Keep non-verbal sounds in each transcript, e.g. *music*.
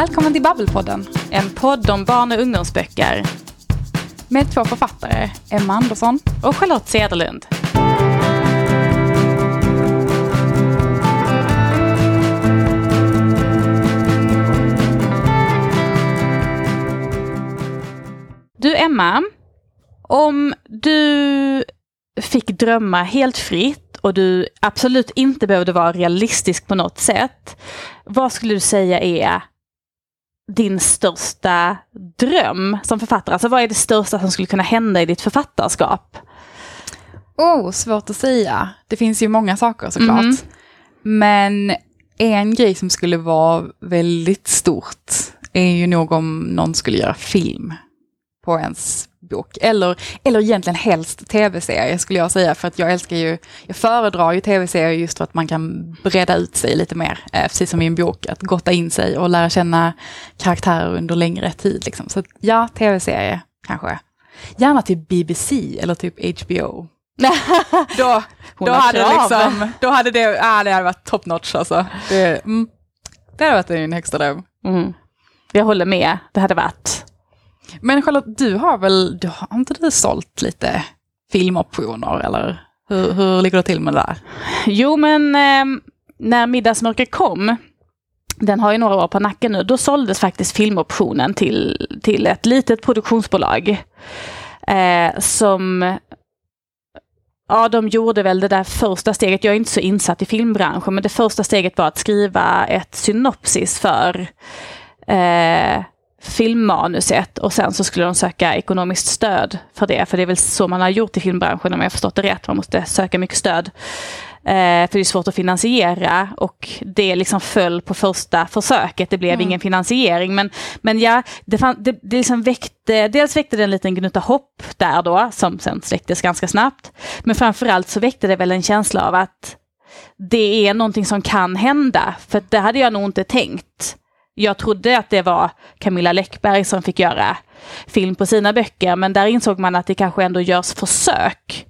Välkommen till Babbelpodden. En podd om barn och ungdomsböcker. Med två författare, Emma Andersson och Charlotte Cederlund. Du Emma, om du fick drömma helt fritt och du absolut inte behövde vara realistisk på något sätt. Vad skulle du säga är din största dröm som författare? Alltså vad är det största som skulle kunna hända i ditt författarskap? Oh, svårt att säga. Det finns ju många saker såklart. Mm. Men en grej som skulle vara väldigt stort är ju nog om någon skulle göra film på ens bok. Eller, eller egentligen helst tv-serie skulle jag säga, för att jag älskar ju, jag föredrar ju tv-serier just för att man kan breda ut sig lite mer, eh, precis som i en bok, att gotta in sig och lära känna karaktärer under längre tid. Liksom. Så ja, tv-serie kanske. Gärna typ BBC eller typ HBO. *laughs* då, då, hade liksom, då hade det, ah, det hade varit top notch alltså. Det, mm, det hade varit en högsta dröm. Mm. Jag håller med, det hade varit men Charlotte, du har väl, du har inte du sålt lite filmoptioner eller hur, hur ligger det till med det där? Jo men eh, när Middagsmörker kom, den har ju några år på nacken nu, då såldes faktiskt filmoptionen till, till ett litet produktionsbolag. Eh, som Ja, de gjorde väl det där första steget. Jag är inte så insatt i filmbranschen, men det första steget var att skriva ett synopsis för eh, filmmanuset och sen så skulle de söka ekonomiskt stöd för det. För det är väl så man har gjort i filmbranschen om jag förstått det rätt. Man måste söka mycket stöd. Eh, för det är svårt att finansiera och det liksom föll på första försöket. Det blev mm. ingen finansiering. Men, men ja, det, fann, det, det liksom väckte, dels väckte det en liten gnutta hopp där då, som sen släcktes ganska snabbt. Men framförallt så väckte det väl en känsla av att det är någonting som kan hända. För det hade jag nog inte tänkt jag trodde att det var Camilla Läckberg som fick göra film på sina böcker, men där insåg man att det kanske ändå görs försök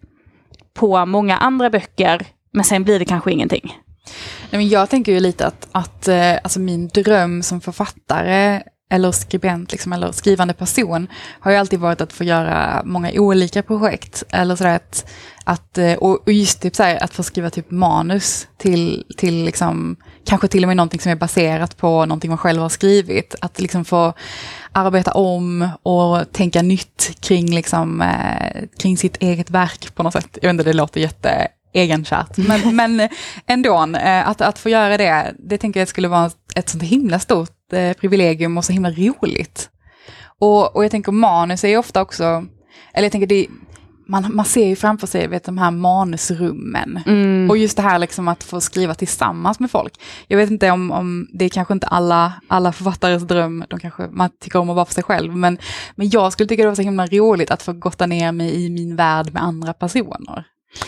på många andra böcker, men sen blir det kanske ingenting. Nej, men jag tänker ju lite att, att eh, alltså min dröm som författare eller skribent liksom, eller skrivande person har ju alltid varit att få göra många olika projekt. Eller sådär att, att eh, och just typ såhär, att få skriva typ manus till, till liksom, kanske till och med någonting som är baserat på någonting man själv har skrivit. Att liksom få arbeta om och tänka nytt kring, liksom, eh, kring sitt eget verk på något sätt. Jag vet inte, det låter jätte egenkärt. Men, *laughs* men ändå, eh, att, att få göra det, det tänker jag skulle vara ett sånt himla stort eh, privilegium och så himla roligt. Och, och jag tänker manus är ju ofta också, eller jag tänker det, man, man ser ju framför sig vet, de här manusrummen. Mm. Och just det här liksom att få skriva tillsammans med folk. Jag vet inte om, om det är kanske inte alla, alla författares dröm, de kanske, man tycker om att vara för sig själv, men, men jag skulle tycka det var så himla roligt att få gotta ner mig i min värld med andra personer.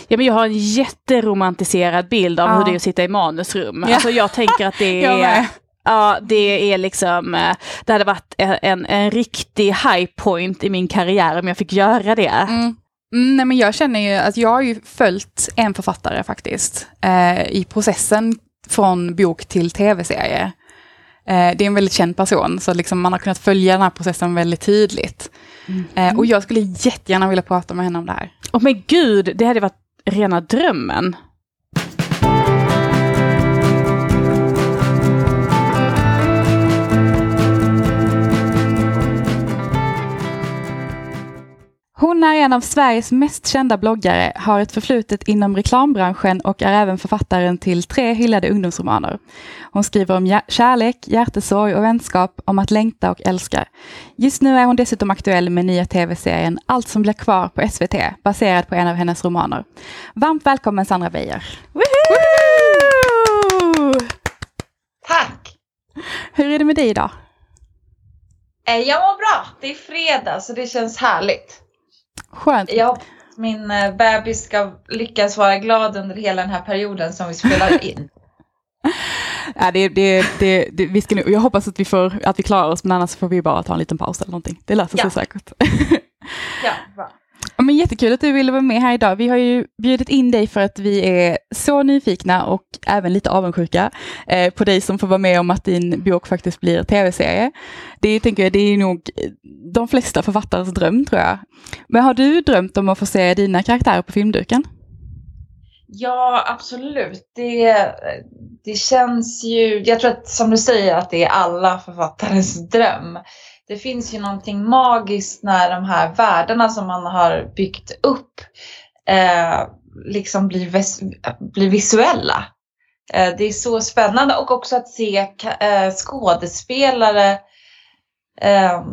Ja, men jag har en jätteromantiserad bild av ja. hur det är att sitta i manusrum. Ja. Alltså jag tänker att det *laughs* är... Ja, det är liksom, eh, det hade varit en, en riktig high point i min karriär om jag fick göra det. Mm. Mm, nej men jag känner ju att jag har ju följt en författare faktiskt eh, i processen från bok till tv-serie. Eh, det är en väldigt känd person, så liksom man har kunnat följa den här processen väldigt tydligt. Mm. Eh, och jag skulle jättegärna vilja prata med henne om det här. Åh oh, men gud, det hade varit rena drömmen. Hon är en av Sveriges mest kända bloggare, har ett förflutet inom reklambranschen och är även författaren till tre hyllade ungdomsromaner. Hon skriver om kärlek, hjärtesorg och vänskap, om att längta och älska. Just nu är hon dessutom aktuell med nya tv-serien Allt som blir kvar på SVT, baserad på en av hennes romaner. Varmt välkommen Sandra Beijer! Tack! Hur är det med dig idag? Eh, jag mår bra. Det är fredag så det känns härligt. Skönt. Jag min eh, bebis ska lyckas vara glad under hela den här perioden som vi spelar *laughs* in. ja, det, det, det, det, vi ska nu, jag hoppas att vi, får, att vi klarar oss, men annars får vi bara ta en liten paus eller någonting. Det löser sig säkert. ja, *laughs* bra men jättekul att du ville vara med här idag. Vi har ju bjudit in dig för att vi är så nyfikna och även lite avundsjuka eh, på dig som får vara med om att din bok faktiskt blir tv-serie. Det, tänker jag, det är nog eh, de flesta författares dröm tror jag. Men har du drömt om att få se dina karaktärer på filmduken? Ja, absolut. Det, det känns ju, jag tror att som du säger att det är alla författares dröm. Det finns ju någonting magiskt när de här världarna som man har byggt upp eh, liksom blir, vis blir visuella. Eh, det är så spännande och också att se eh, skådespelare eh,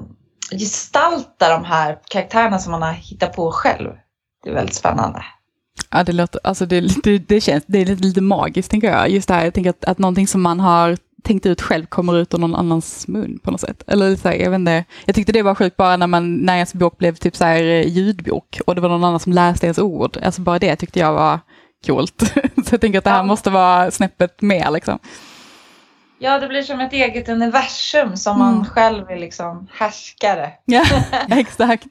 gestalta de här karaktärerna som man har hittat på själv. Det är väldigt spännande. Ja, det låter, alltså det, det, det känns, det är lite, lite magiskt tänker jag. Just det här, jag tänker att, att någonting som man har tänkt ut själv kommer ut ur någon annans mun på något sätt. Eller så här, jag vet inte, jag tyckte det var sjukt bara när, man, när ens bok blev typ så här eh, ljudbok och det var någon annan som läste ens ord. Alltså bara det tyckte jag var coolt. *laughs* så jag tänker att det här ja. måste vara snäppet mer liksom. Ja, det blir som ett eget universum som man mm. själv är liksom härskare. Ja, *laughs* exakt.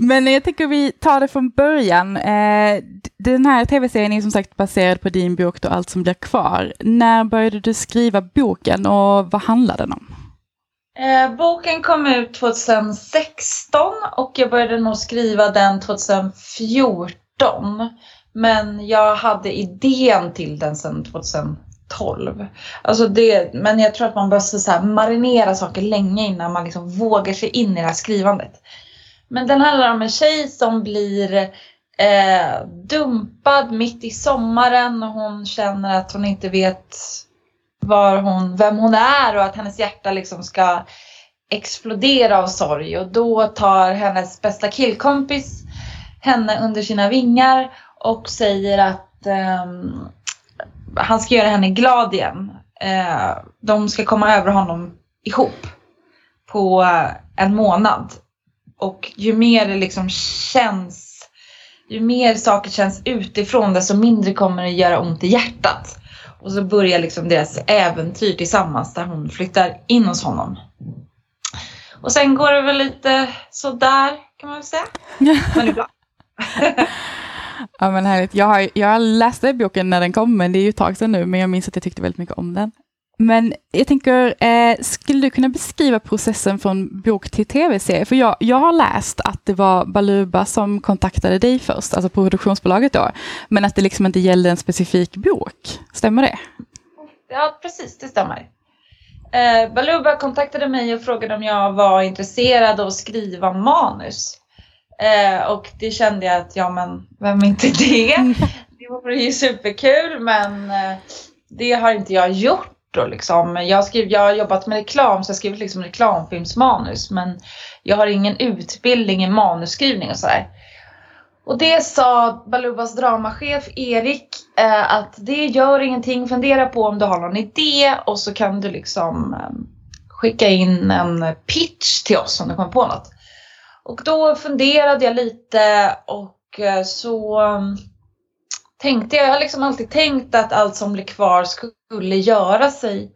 Men jag tänker vi tar det från början. Eh, den här tv-serien är som sagt baserad på din bok då Allt som blir kvar. När började du skriva boken och vad handlar den om? Eh, boken kom ut 2016 och jag började nog skriva den 2014. Men jag hade idén till den sedan 2012. Alltså det, men jag tror att man måste så marinera saker länge innan man liksom vågar sig in i det här skrivandet. Men den handlar om en tjej som blir eh, dumpad mitt i sommaren och hon känner att hon inte vet var hon, vem hon är och att hennes hjärta liksom ska explodera av sorg. Och då tar hennes bästa killkompis henne under sina vingar och säger att eh, han ska göra henne glad igen. Eh, de ska komma över honom ihop på en månad. Och ju mer det liksom känns, ju mer saker känns utifrån desto mindre kommer det göra ont i hjärtat. Och så börjar liksom deras äventyr tillsammans där hon flyttar in hos honom. Och sen går det väl lite sådär kan man väl säga. Men *laughs* bra. ja men härligt. Jag, har, jag läste boken när den kom, men det är ju ett tag sedan nu, men jag minns att jag tyckte väldigt mycket om den. Men jag tänker, eh, skulle du kunna beskriva processen från bok till tv-serie? För jag, jag har läst att det var Baluba som kontaktade dig först, alltså produktionsbolaget då, men att det liksom inte gällde en specifik bok. Stämmer det? Ja, precis, det stämmer. Eh, Baluba kontaktade mig och frågade om jag var intresserad av att skriva manus. Eh, och det kände jag att, ja men vem är inte det? *laughs* Det vore ju superkul men eh, det har inte jag gjort då liksom. Jag, skriv, jag har jobbat med reklam så jag har skrivit liksom reklamfilmsmanus men jag har ingen utbildning i manusskrivning och sådär. Och det sa Balubas dramachef Erik eh, att det gör ingenting, fundera på om du har någon idé och så kan du liksom eh, skicka in en pitch till oss om du kommer på något. Och då funderade jag lite och eh, så eh, tänkte jag, jag har liksom alltid tänkt att allt som blir kvar skulle göra sig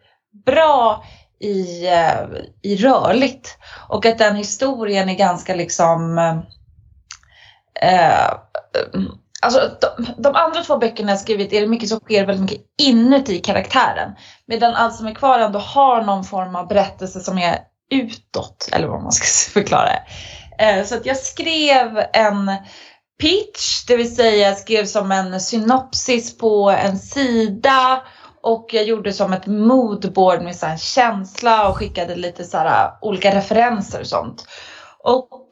bra i, eh, i rörligt. Och att den historien är ganska liksom eh, eh, Alltså de, de, andra två böckerna jag skrivit är det mycket som sker väldigt mycket inuti karaktären. Medan allt som är kvar ändå har någon form av berättelse som är utåt, eller vad man ska *laughs* förklara det. Eh, så att jag skrev en pitch, det vill säga skrev som en synopsis på en sida och jag gjorde som ett moodboard med så här känsla och skickade lite så här äh, olika referenser och sånt. Och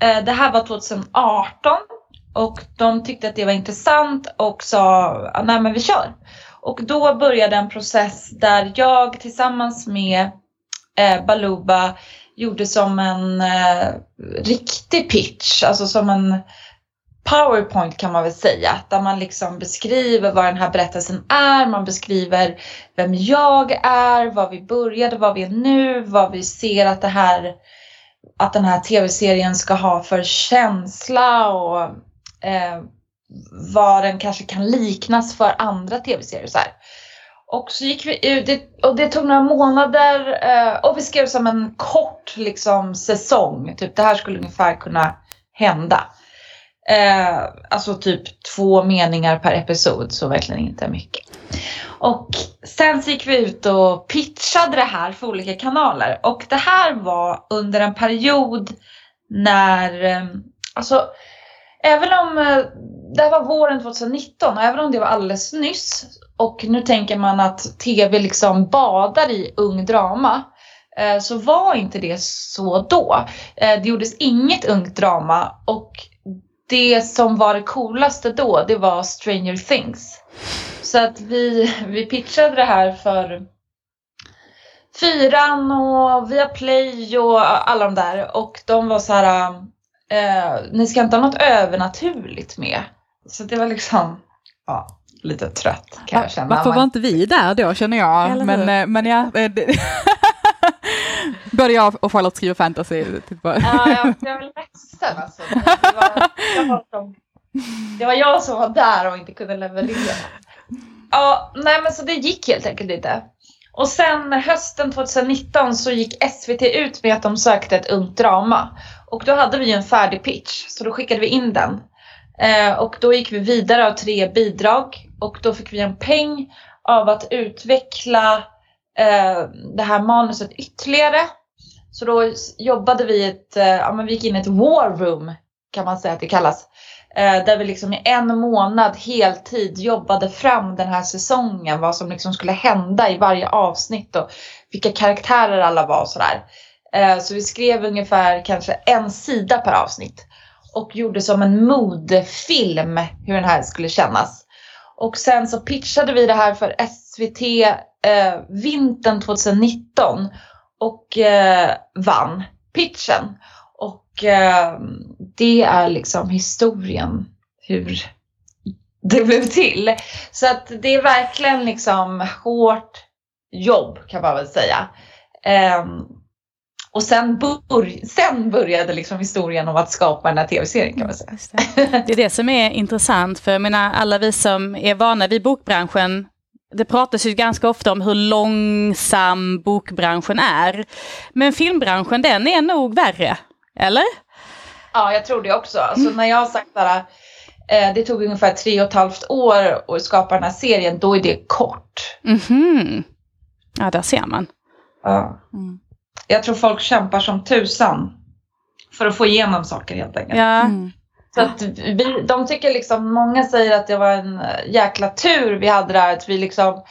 eh, det här var 2018 och de tyckte att det var intressant och sa nej men vi kör. Och då började en process där jag tillsammans med eh, Baluba gjorde som en eh, riktig pitch, alltså som en powerpoint kan man väl säga. Där man liksom beskriver vad den här berättelsen är. Man beskriver vem jag är, var vi började, var vi är nu, vad vi ser att det här att den här tv-serien ska ha för känsla och eh, vad den kanske kan liknas för andra tv-serier. Så här. Och så gick vi ut, och det tog några månader eh, och vi skrev som en kort liksom, säsong. Typ det här skulle ungefär kunna hända. Eh, alltså typ två meningar per episod, så verkligen inte mycket. Och sen så gick vi ut och pitchade det här för olika kanaler. Och det här var under en period när, eh, alltså även om eh, det här var våren 2019 och även om det var alldeles nyss och nu tänker man att tv liksom badar i ung drama eh, så var inte det så då. Eh, det gjordes inget ungt drama och det som var det coolaste då det var Stranger Things. Så att vi, vi pitchade det här för Fyran och Viaplay och alla de där och de var så här eh, ni ska inte ha något övernaturligt med. Så det var liksom, ja, lite trött kan jag känna. Varför var inte vi där då känner jag? Men, eh, men ja, eh, *laughs* Både jag och Charlotte skriver fantasy. Typ. Ja, jag, jag är ledsen alltså. Det var, jag var som, det var jag som var där och inte kunde leverera. Ja, nej men så det gick helt enkelt inte. Och sen hösten 2019 så gick SVT ut med att de sökte ett ungt drama. Och då hade vi en färdig pitch, så då skickade vi in den. Eh, och då gick vi vidare av tre bidrag och då fick vi en peng av att utveckla eh, det här manuset ytterligare. Så då jobbade vi ett, eh, ja men vi gick in i ett war room kan man säga att det kallas. Eh, där vi liksom i en månad heltid jobbade fram den här säsongen. Vad som liksom skulle hända i varje avsnitt och vilka karaktärer alla var och sådär. Eh, så vi skrev ungefär kanske en sida per avsnitt. Och gjorde som en modefilm hur den här skulle kännas. Och sen så pitchade vi det här för SVT eh, vintern 2019 och eh, vann pitchen. Och eh, det är liksom historien hur det blev till. Så att det är verkligen liksom hårt jobb kan man väl säga. Eh, och sen, bör, sen började liksom historien om att skapa den här tv-serien kan man säga. Det. det är det som är intressant, för jag menar alla vi som är vana vid bokbranschen det pratas ju ganska ofta om hur långsam bokbranschen är. Men filmbranschen den är nog värre, eller? Ja, jag tror det också. Alltså, mm. När jag har sagt att eh, det tog ungefär tre och ett halvt år att skapa den här serien, då är det kort. Mm -hmm. Ja, där ser man. Ja. Mm. Jag tror folk kämpar som tusan för att få igenom saker helt enkelt. Ja. Mm. Så att vi, de tycker liksom, många säger att det var en jäkla tur vi hade där. Att vi liksom,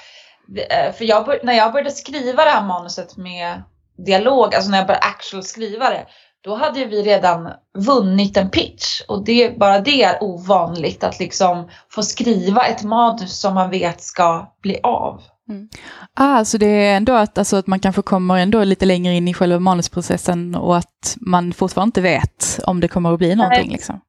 eh, för jag, när jag började skriva det här manuset med dialog, alltså när jag började actual skriva det, då hade vi redan vunnit en pitch. Och det, bara det är ovanligt att liksom få skriva ett manus som man vet ska bli av. Mm. Ah, så det är ändå att, alltså, att man kanske kommer ändå lite längre in i själva manusprocessen och att man fortfarande inte vet om det kommer att bli någonting. Liksom.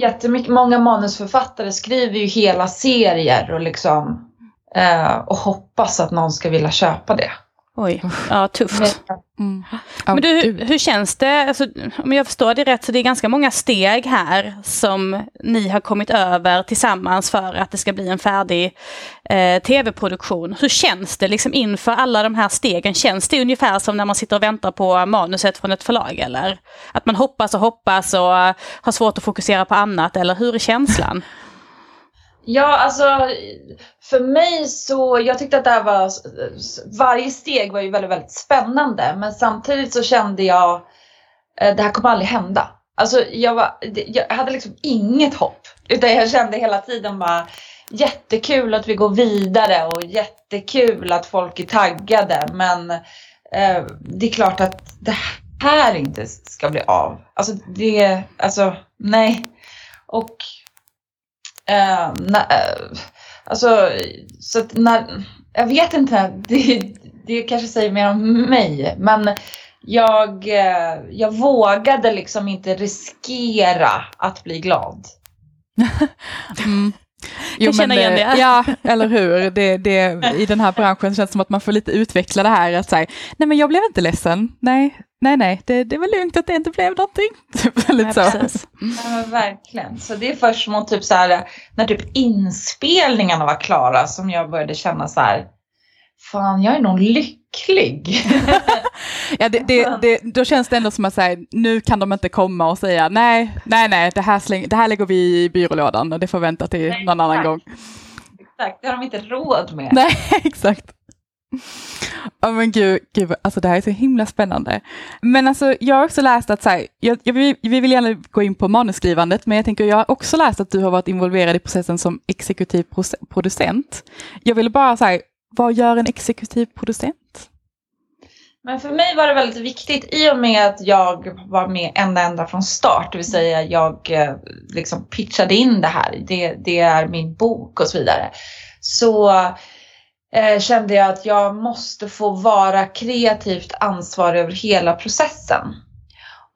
Jättemycket, många manusförfattare skriver ju hela serier och liksom eh, och hoppas att någon ska vilja köpa det. Oj, ja tufft. Mm. Men du, hur, hur känns det? Alltså, om jag förstår det rätt så det är ganska många steg här som ni har kommit över tillsammans för att det ska bli en färdig eh, tv-produktion. Hur känns det liksom inför alla de här stegen? Känns det ungefär som när man sitter och väntar på manuset från ett förlag eller? Att man hoppas och hoppas och har svårt att fokusera på annat eller hur är känslan? *laughs* Ja, alltså för mig så, jag tyckte att det här var, varje steg var ju väldigt, väldigt spännande. Men samtidigt så kände jag, eh, det här kommer aldrig hända. Alltså jag, var, jag hade liksom inget hopp. Utan jag kände hela tiden bara, jättekul att vi går vidare och jättekul att folk är taggade. Men eh, det är klart att det här inte ska bli av. Alltså det, alltså nej. Och Ehm, eh, na, Alltså, så att när, jag vet inte, det, det kanske säger mer om mig, men jag, eh, jag vågade liksom inte riskera att bli glad. *laughs* mm. Jo, jag känner igen det. Ja, *laughs* eller hur. Det, det, I den här branschen känns det som att man får lite utveckla det här att säga, nej men jag blev inte ledsen, nej, nej, nej, det, det var lugnt att det inte blev någonting. *laughs* Typ, lite så. Ja, verkligen. Så det är först mot typ så här, när typ inspelningarna var klara som jag började känna så här, fan jag är nog lycklig. *laughs* Ja, det, det, det, då känns det ändå som att säga, nu kan de inte komma och säga nej, nej, nej, det här, släng, det här lägger vi i byrålådan och det får vänta till nej, någon annan gång. Exakt, det har de inte råd med. Nej, *laughs* exakt. Ja oh, men gud, gud, alltså det här är så himla spännande. Men alltså jag har också läst att, så här, jag, jag, vi, vi vill gärna gå in på manusskrivandet, men jag tänker jag har också läst att du har varit involverad i processen som exekutiv producent. Jag vill bara säga, vad gör en exekutiv producent? Men för mig var det väldigt viktigt i och med att jag var med ända ända från start, det vill säga jag eh, liksom pitchade in det här, det, det är min bok och så vidare. Så eh, kände jag att jag måste få vara kreativt ansvarig över hela processen.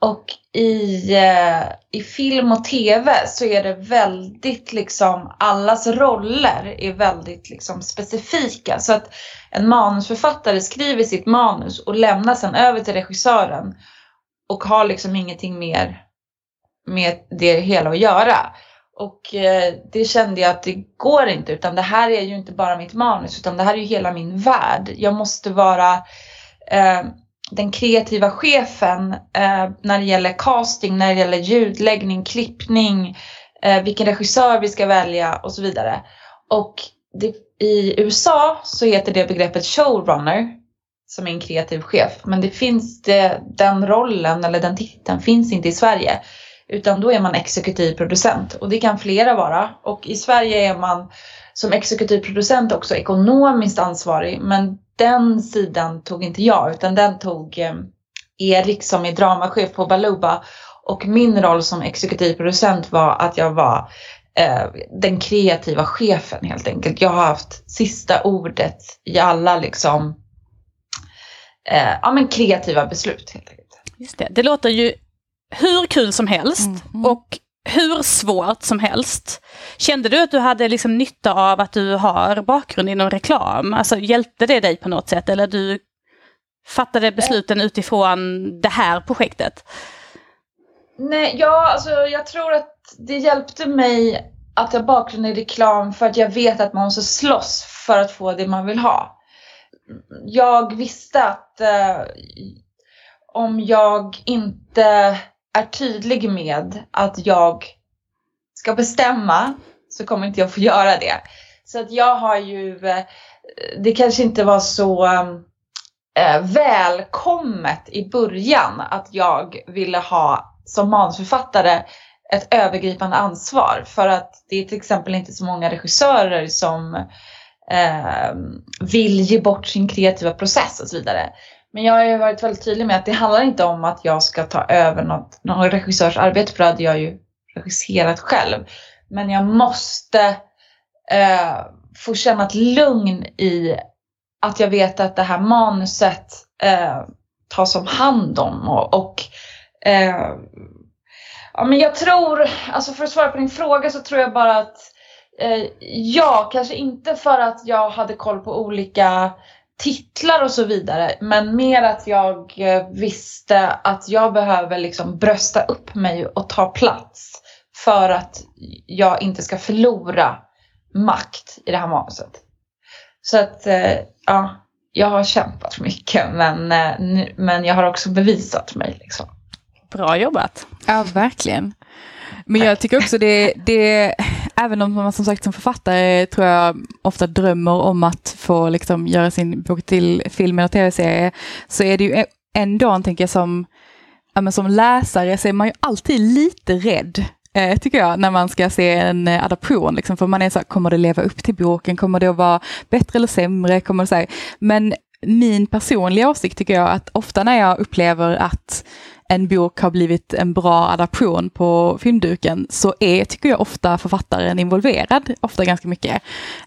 Och i, eh, i film och tv så är det väldigt liksom, allas roller är väldigt liksom specifika. Så att en manusförfattare skriver sitt manus och lämnar sen över till regissören och har liksom ingenting mer med det hela att göra. Och eh, det kände jag att det går inte utan det här är ju inte bara mitt manus utan det här är ju hela min värld. Jag måste vara eh, den kreativa chefen eh, när det gäller casting, när det gäller ljudläggning, klippning, eh, vilken regissör vi ska välja och så vidare. Och det, i USA så heter det begreppet showrunner som är en kreativ chef. Men det finns det, den rollen eller den titeln finns inte i Sverige. Utan då är man exekutiv producent och det kan flera vara. Och i Sverige är man som exekutiv producent också ekonomiskt ansvarig. Men den sidan tog inte jag utan den tog eh, Erik som är dramachef på Baluba. Och min roll som exekutiv producent var att jag var eh, den kreativa chefen helt enkelt. Jag har haft sista ordet i alla liksom eh, ja, men kreativa beslut helt enkelt. Just det. det låter ju hur kul som helst mm, mm. och hur svårt som helst. Kände du att du hade liksom nytta av att du har bakgrund inom reklam? Alltså hjälpte det dig på något sätt eller du fattade besluten utifrån det här projektet? Nej, ja, alltså jag tror att det hjälpte mig att ha bakgrund i reklam för att jag vet att man måste slåss för att få det man vill ha. Jag visste att eh, om jag inte är tydlig med att jag ska bestämma så kommer inte jag få göra det. Så att jag har ju, eh, det kanske inte var så eh, välkommet i början att jag ville ha som manusförfattare ett övergripande ansvar för att det är till exempel inte så många regissörer som eh, vill ge bort sin kreativa process och så vidare. Men jag har ju varit väldigt tydlig med att det handlar inte om att jag ska ta över något, någon regissörs arbete, för det hade jag ju regisserat själv. Men jag måste eh, få känna ett lugn i att jag vet att det här manuset eh, tas om hand om. Och, och eh, ja, men jag tror, alltså för att svara på din fråga så tror jag bara att eh, ja, kanske inte för att jag hade koll på olika titlar och så vidare. Men mer att jag eh, visste att jag behöver liksom brösta upp mig och ta plats. För att jag inte ska förlora makt i det här manuset. Så att, eh, ja, jag har kämpat mycket men, eh, men jag har också bevisat mig. Liksom. Bra jobbat! Ja, verkligen. Men jag tycker också det, det, även om man som sagt som författare tror jag ofta drömmer om att få liksom göra sin bok till film eller tv-serie, så är det ju ändå, tänker jag, som, ja, som läsare så är man ju alltid lite rädd eh, tycker jag, när man ska se en eh, adaption. Liksom, för man är så här, kommer det leva upp till boken? Kommer det att vara bättre eller sämre? Kommer det så här, men min personliga åsikt tycker jag att ofta när jag upplever att en bok har blivit en bra adaption på filmduken så är, tycker jag, ofta författaren involverad, ofta ganska mycket.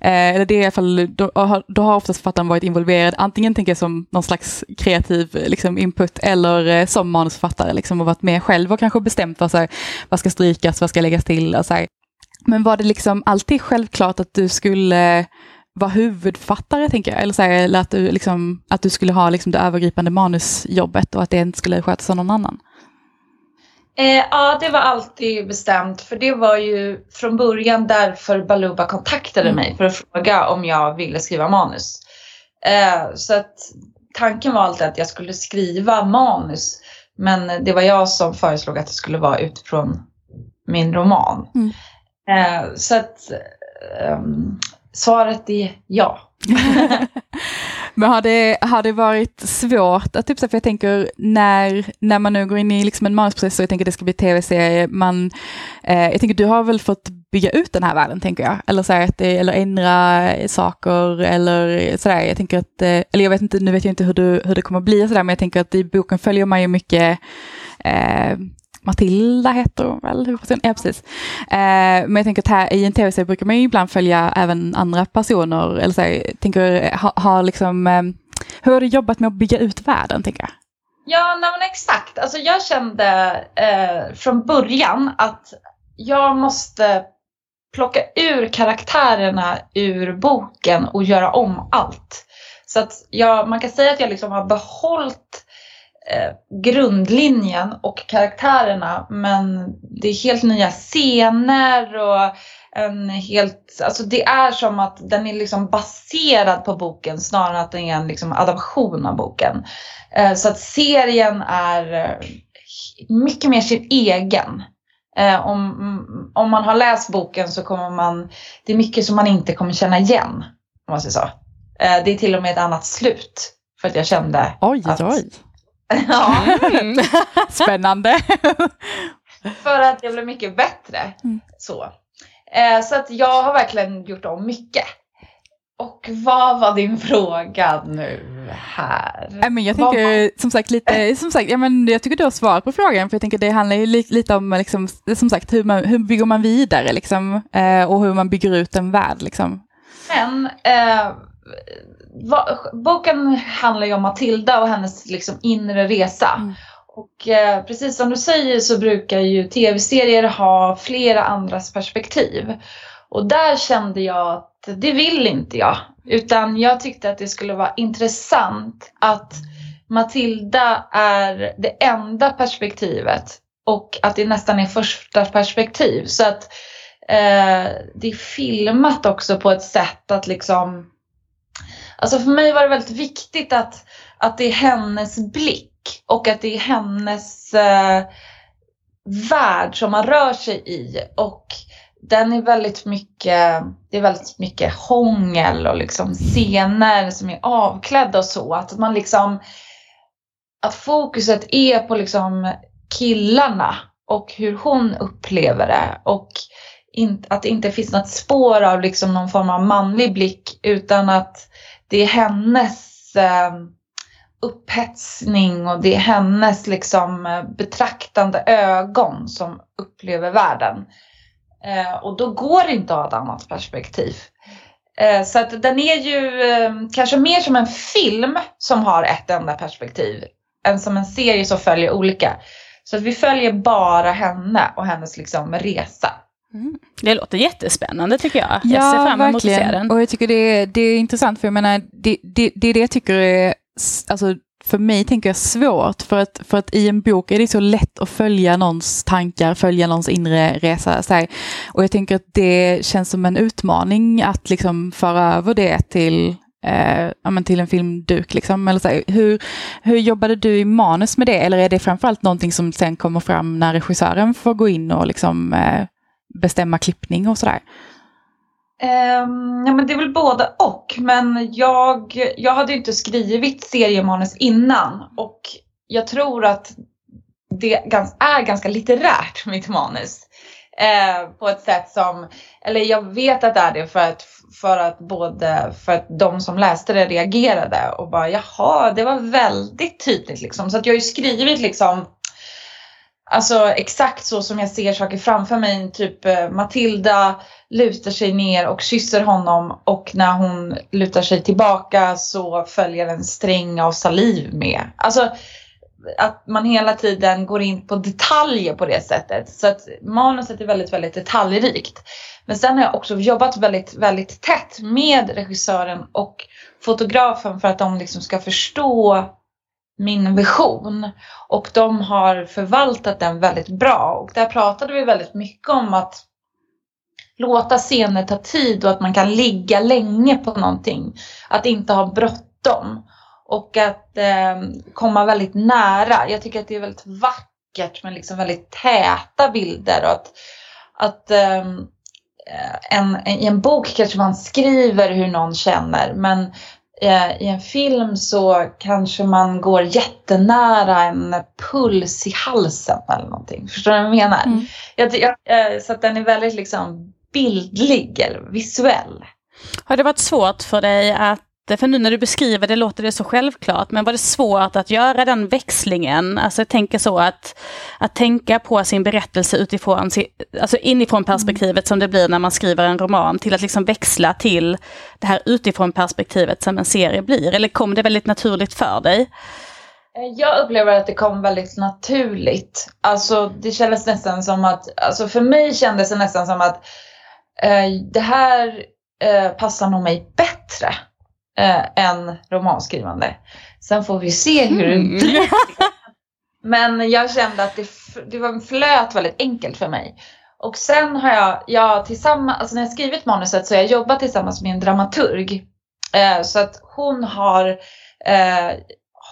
Eh, det är i alla fall, då, då har oftast författaren varit involverad, antingen tänker jag som någon slags kreativ liksom, input eller eh, som manusförfattare liksom, och varit med själv och kanske bestämt vad, så här, vad ska strykas, vad ska läggas till. Och så här. Men var det liksom alltid självklart att du skulle vara huvudförfattare, tänker jag. Eller, så här, eller att, du, liksom, att du skulle ha liksom, det övergripande manusjobbet och att det inte skulle skötas av någon annan. Eh, ja, det var alltid bestämt. För det var ju från början därför Baluba kontaktade mm. mig för att fråga om jag ville skriva manus. Eh, så att tanken var alltid att jag skulle skriva manus. Men det var jag som föreslog att det skulle vara utifrån min roman. Mm. Eh, så att um, svaret är ja. *laughs* Men har det, har det varit svårt att, typ, för jag tänker när, när man nu går in i liksom en manusprocess och jag tänker det ska bli tv-serie, man, eh, jag tänker du har väl fått bygga ut den här världen tänker jag, eller, så här, att det, eller ändra saker eller sådär. Jag tänker att, eh, eller jag vet inte, nu vet jag inte hur, du, hur det kommer att bli sådär, men jag tänker att i boken följer man ju mycket eh, Matilda heter hon väl, huvudpersonen? Ja, precis. Eh, men jag tänker att här i en tv-serie brukar man ju ibland följa även andra personer, eller så här, tänker, ha, ha liksom, eh, hur har du jobbat med att bygga ut världen, tänker jag? Ja, nej, men exakt. Alltså jag kände eh, från början att jag måste plocka ur karaktärerna ur boken och göra om allt. Så att jag, man kan säga att jag liksom har behållit eh, grundlinjen och karaktärerna men det är helt nya scener och en helt, alltså det är som att den är liksom baserad på boken snarare än att den är en liksom adaption av boken. Eh, så att serien är eh, mycket mer sin egen. Eh, om, om man har läst boken så kommer man, det är mycket som man inte kommer känna igen. Om man säger så. Eh, det är till och med ett annat slut. För att jag kände Oj, att, oj. *laughs* ja, Mm. *laughs* Spännande. för att det blev mycket bättre. Mm. Så. Eh, så att jag har verkligen gjort om mycket. Och vad var din fråga nu här? Nej, men jag tänker som sagt lite, som sagt, ja, men jag tycker du har svarat på frågan, för jag tänker det handlar ju li, lite om liksom, som sagt hur, man, hur bygger man vidare liksom, eh, och hur man bygger ut en värld liksom. Men eh, va, boken handlar ju om Matilda och hennes liksom, inre resa. Mm. Och eh, precis som du säger så brukar ju tv-serier ha flera andras perspektiv. Och där kände jag att det vill inte jag. Utan jag tyckte att det skulle vara intressant att Matilda är det enda perspektivet och att det nästan är första perspektiv. Så att eh, det är filmat också på ett sätt att liksom Alltså för mig var det väldigt viktigt att, att det är hennes blick och att det är hennes eh, värld som man rör sig i. Och den är väldigt mycket, det är väldigt mycket hångel och liksom scener som är avklädda och så. Att man liksom, att fokuset är på liksom killarna och hur hon upplever det. Och att det inte finns något spår av liksom någon form av manlig blick utan att det är hennes eh, upphetsning och det är hennes liksom eh, betraktande ögon som upplever världen. Eh, och då går det inte att ha ett annat perspektiv. Eh, så att den är ju eh, kanske mer som en film som har ett enda perspektiv än som en serie som följer olika. Så att vi följer bara henne och hennes liksom resa. Det låter jättespännande tycker jag. jag ser fram emot att se den. Och jag tycker det är, det är intressant, för jag menar, det, det, det är det jag tycker är, alltså för mig tänker jag svårt, för att, för att i en bok är det så lätt att följa någons tankar, följa någons inre resa. Så här. Och jag tänker att det känns som en utmaning att liksom föra över det till eh, ja, men till en filmduk. Liksom. Eller så här, hur, hur jobbade du i manus med det? Eller är det framförallt någonting som sen kommer fram när regissören får gå in och liksom, eh, bestämma klippning och sådär? Um, ja, men det är väl både och. Men jag, jag hade ju inte skrivit seriemanus innan och jag tror att det är ganska litterärt, *laughs* mitt manus. Eh, på ett sätt som, eller jag vet att det är det för att, för att både för att de som läste det reagerade och bara jaha, det var väldigt tydligt liksom. Så att jag har ju skrivit liksom Alltså exakt så som jag ser saker framför mig. Typ eh, Matilda lutar sig ner och kysser honom och när hon lutar sig tillbaka så följer en sträng av saliv med. Alltså att man hela tiden går in på detaljer på det sättet. Så att manuset är väldigt, väldigt detaljrikt. Men sen har jag också jobbat väldigt, väldigt tätt med regissören och fotografen för att de liksom ska förstå min vision. Och de har förvaltat den väldigt bra. Och där pratade vi väldigt mycket om att låta scener ta tid och att man kan ligga länge på någonting. Att inte ha bråttom. Och att eh, komma väldigt nära. Jag tycker att det är väldigt vackert med liksom väldigt täta bilder. Och att, att eh, en, I en bok kanske man skriver hur någon känner men i en film så kanske man går jättenära en puls i halsen eller någonting. Förstår du vad jag menar? Mm. Jag, jag, eh, så att den är väldigt liksom bildlig eller visuell. Har det varit svårt för dig att för nu när du beskriver det låter det så självklart, men var det svårt att göra den växlingen? Alltså jag tänker så att, att tänka på sin berättelse utifrån, alltså inifrån perspektivet som det blir när man skriver en roman, till att liksom växla till det här utifrån perspektivet som en serie blir? Eller kom det väldigt naturligt för dig? Eh, jag upplever att det kom väldigt naturligt. Alltså det kändes nästan som att, alltså för mig kändes det nästan som att eh, det här eh, passar nog mig bättre eh, än romanskrivande. Sen får vi se hur det mm. blir. *laughs* Men jag kände att det, det var flöt väldigt enkelt för mig. Och sen har jag, jag tillsammans, alltså när jag skrivit manuset så har jag jobbat tillsammans med en dramaturg. Eh, så att hon har eh,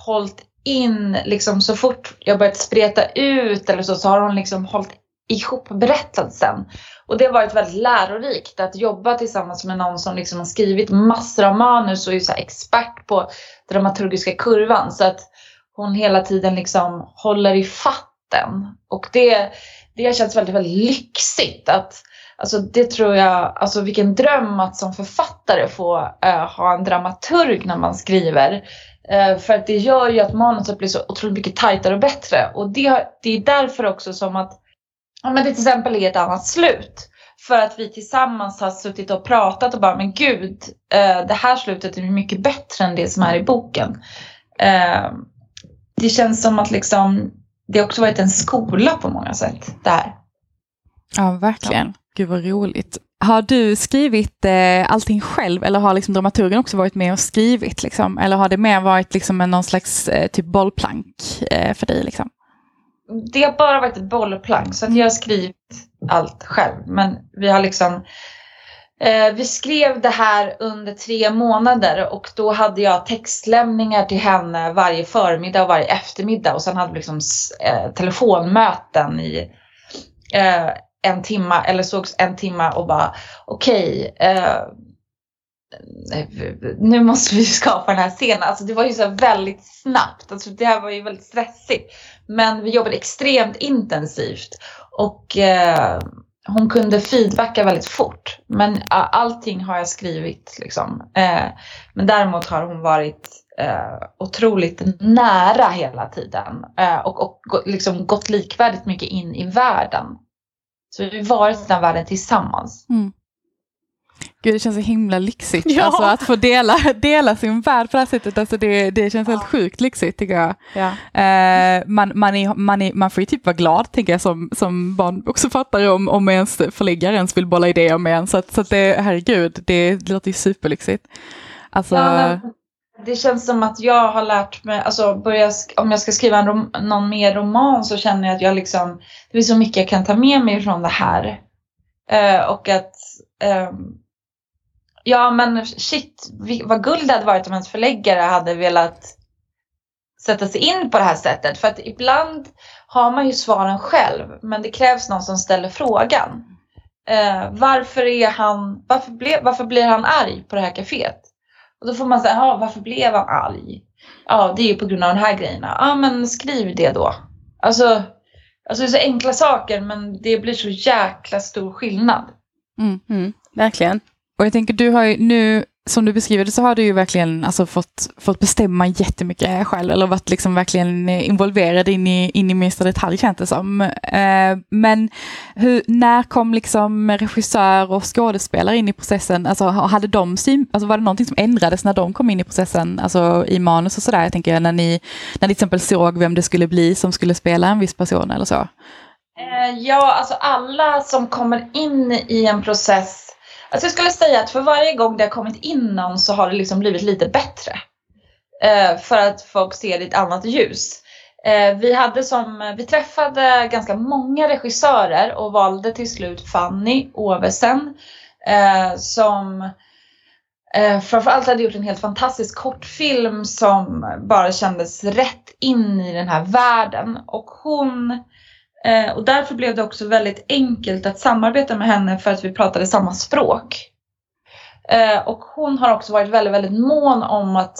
hållit in, liksom så fort jag börjat spreta ut eller så, så har hon liksom hållit ihop berättelsen. Och det har varit väldigt lärorikt att jobba tillsammans med någon som liksom har skrivit massor av manus och är så expert på dramaturgiska kurvan. Så att hon hela tiden liksom håller i fatten. Och det, det har känts väldigt, väldigt lyxigt. Att, alltså det tror jag, alltså vilken dröm att som författare få uh, ha en dramaturg när man skriver. Uh, för att det gör ju att manuset blir så otroligt mycket tajtare och bättre. Och det, det är därför också som att ja, men det till exempel är ett annat slut. För att vi tillsammans har suttit och pratat och bara, men gud, eh, det här slutet är mycket bättre än det som är i boken. Eh, det känns som att liksom, det också varit en skola på många sätt, det här. Ja, verkligen. Ja. Gud vad roligt. Har du skrivit eh, allting själv eller har liksom dramaturgen också varit med och skrivit? Liksom? Eller har det mer varit liksom en, någon slags eh, typ bollplank eh, för dig? Liksom? Det har bara varit ett bollplank så att jag har skrivit allt själv. Men vi har liksom eh, vi skrev det här under tre månader och då hade jag textlämningar till henne varje förmiddag och varje eftermiddag och sen hade vi liksom eh, telefonmöten i eh, en timma eller sågs en timma och bara okej okay, eh, Eh, nu måste vi *laughs* skapa den här scenen. Alltså det var ju så väldigt snabbt. Alltså det här var ju väldigt stressigt. Men vi jobbade extremt intensivt. Och eh, hon kunde feedbacka väldigt fort. Men allting har jag skrivit liksom. Eh, men däremot har hon varit eh, otroligt nära hela tiden. Eh, och, och liksom gått likvärdigt mycket in i världen. Så vi har varit i den världen tillsammans. Mm. Gud, det känns så himla lyxigt. Ja. Alltså att få dela, dela sin värld på det här sättet, alltså det, det känns ja. helt sjukt lyxigt tycker jag. Ja. Eh, man, man, är, man, är, man får ju typ vara glad, tänker jag, som, som barn också fattar om, om ens förläggare ens vill bolla idéer med en. Så, att, så att det, herregud, det, det låter ju superlyxigt. Alltså, ja, det känns som att jag har lärt mig, alltså börja, om jag ska skriva en rom, någon mer roman så känner jag att jag liksom, det är så mycket jag kan ta med mig från det här. Eh, och att um, Ja men shit, vad guld det hade varit om ens förläggare hade velat sätta sig in på det här sättet. För att ibland har man ju svaren själv men det krävs någon som ställer frågan. Eh, varför, är han, varför, ble, varför blir han arg på det här kaféet? Och då får man säga, ja varför blev han arg? Ja det är ju på grund av de här grejerna. Ja men skriv det då. Alltså, alltså det är så enkla saker men det blir så jäkla stor skillnad. Mm, mm, verkligen. Och jag tänker, du har ju nu, som du beskriver det, så har du ju verkligen alltså, fått, fått bestämma jättemycket själv, eller varit liksom verkligen involverad in i, in i minsta detalj känns det som. Eh, men hur, när kom liksom regissör och skådespelare in i processen? Alltså, hade de alltså, var det någonting som ändrades när de kom in i processen, alltså i manus och sådär, jag tänker när ni, när ni till exempel såg vem det skulle bli som skulle spela en viss person eller så? Eh, ja, alltså alla som kommer in i en process Alltså jag skulle säga att för varje gång det har kommit in någon så har det liksom blivit lite bättre. Eh, för att folk ser det i ett annat ljus. Eh, vi, hade som, vi träffade ganska många regissörer och valde till slut Fanny Ovesen eh, som Eh, framförallt hade gjort en helt fantastisk kortfilm som bara kändes rätt in i den här världen. Och hon eh, Eh, och därför blev det också väldigt enkelt att samarbeta med henne för att vi pratade samma språk. Eh, och hon har också varit väldigt, väldigt mån om att,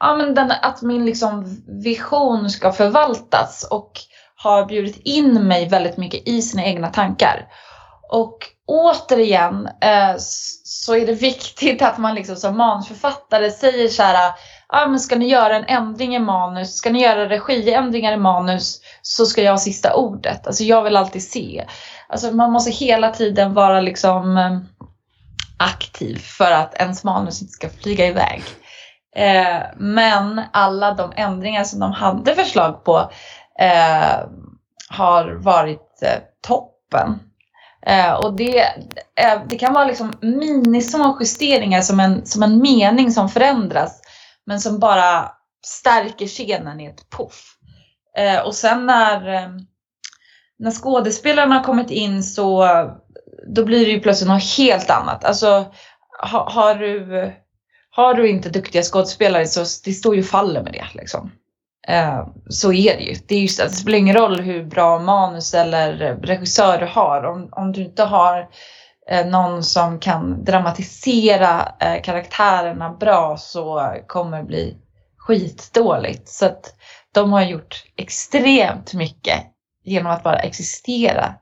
ja, men den, att min liksom vision ska förvaltas och har bjudit in mig väldigt mycket i sina egna tankar. Och återigen eh, så är det viktigt att man liksom som manusförfattare säger så här, ah, men ska ni göra en ändring i manus, ska ni göra regiändringar i manus så ska jag ha sista ordet. Alltså jag vill alltid se. Alltså man måste hela tiden vara liksom eh, aktiv för att ens manus inte ska flyga iväg. Eh, men alla de ändringar som de hade förslag på eh, har varit eh, toppen. Eh, och det, eh, det kan vara liksom minismå justeringar som en, som en mening som förändras men som bara stärker scenen i ett puff. Eh, och sen när, eh, när skådespelarna har kommit in så då blir det ju plötsligt något helt annat. Alltså ha, har, du, har du inte duktiga skådespelare så det står ju faller med det. Liksom. Eh, så är det ju. Det, är just, alltså, det spelar ingen roll hur bra manus eller regissör du har. Om, om du inte har Eh, någon som kan dramatisera eh, karaktärerna bra så kommer det bli skitdåligt. Så att de har gjort extremt mycket genom att bara existera.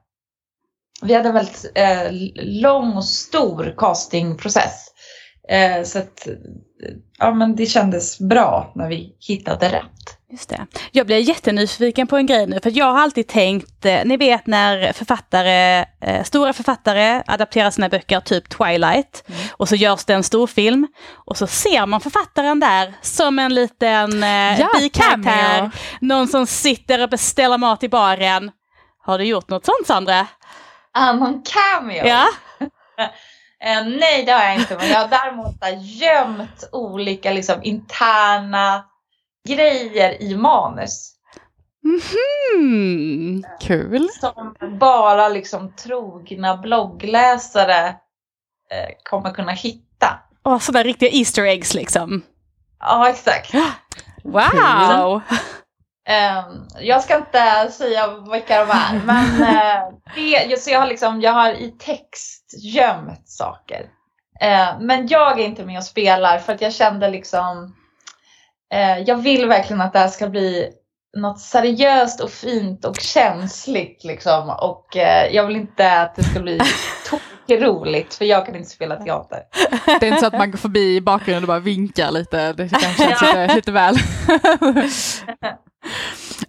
Vi hade en väldigt eh, lång och stor castingprocess. Eh, så att eh, ja, men det kändes bra när vi hittade rätt. Just det. Jag blir jättenyfiken på en grej nu, för jag har alltid tänkt, eh, ni vet när författare, eh, stora författare adapterar sina böcker, typ Twilight, mm. och så görs det en stor film och så ser man författaren där som en liten eh, ja, bikaraktär, någon som sitter och beställer mat i baren. Har du gjort något sånt Sandra? Ah, någon cameo? Ja. *laughs* Eh, nej, det har jag inte. Men jag har däremot gömt olika liksom, interna grejer i manus. Mm, kul. Som bara liksom trogna bloggläsare eh, kommer kunna hitta. Åh, sådana riktiga Easter eggs liksom. Ja, exakt. Wow! Um, jag ska inte säga vilka de är, men uh, *laughs* det, så jag, har liksom, jag har i text gömt saker. Uh, men jag är inte med och spelar för att jag kände liksom, jag vill verkligen att det här ska bli något seriöst och fint och känsligt liksom. Och jag vill inte att det ska bli *laughs* roligt för jag kan inte spela teater. Det är inte så att man går förbi i bakgrunden och bara vinkar lite, det kanske känns lite, lite väl. *laughs*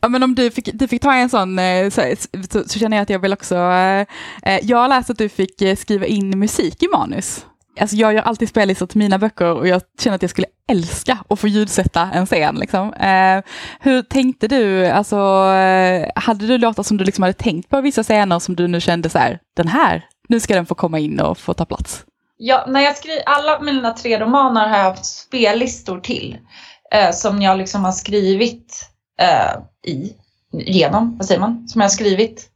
Ja, men om du fick, du fick ta en sån eh, så, så, så känner jag att jag vill också... Eh, eh, jag läst att du fick skriva in musik i manus. Alltså jag gör alltid spellistor till mina böcker och jag känner att jag skulle älska att få ljudsätta en scen. Liksom. Eh, hur tänkte du? Alltså, hade du låtar som du liksom hade tänkt på vissa scener som du nu kände så här, den här, nu ska den få komma in och få ta plats? Ja, när jag skriver, alla mina tre romaner har jag haft spellistor till. Eh, som jag liksom har skrivit eh, i, genom, vad säger man, som jag har skrivit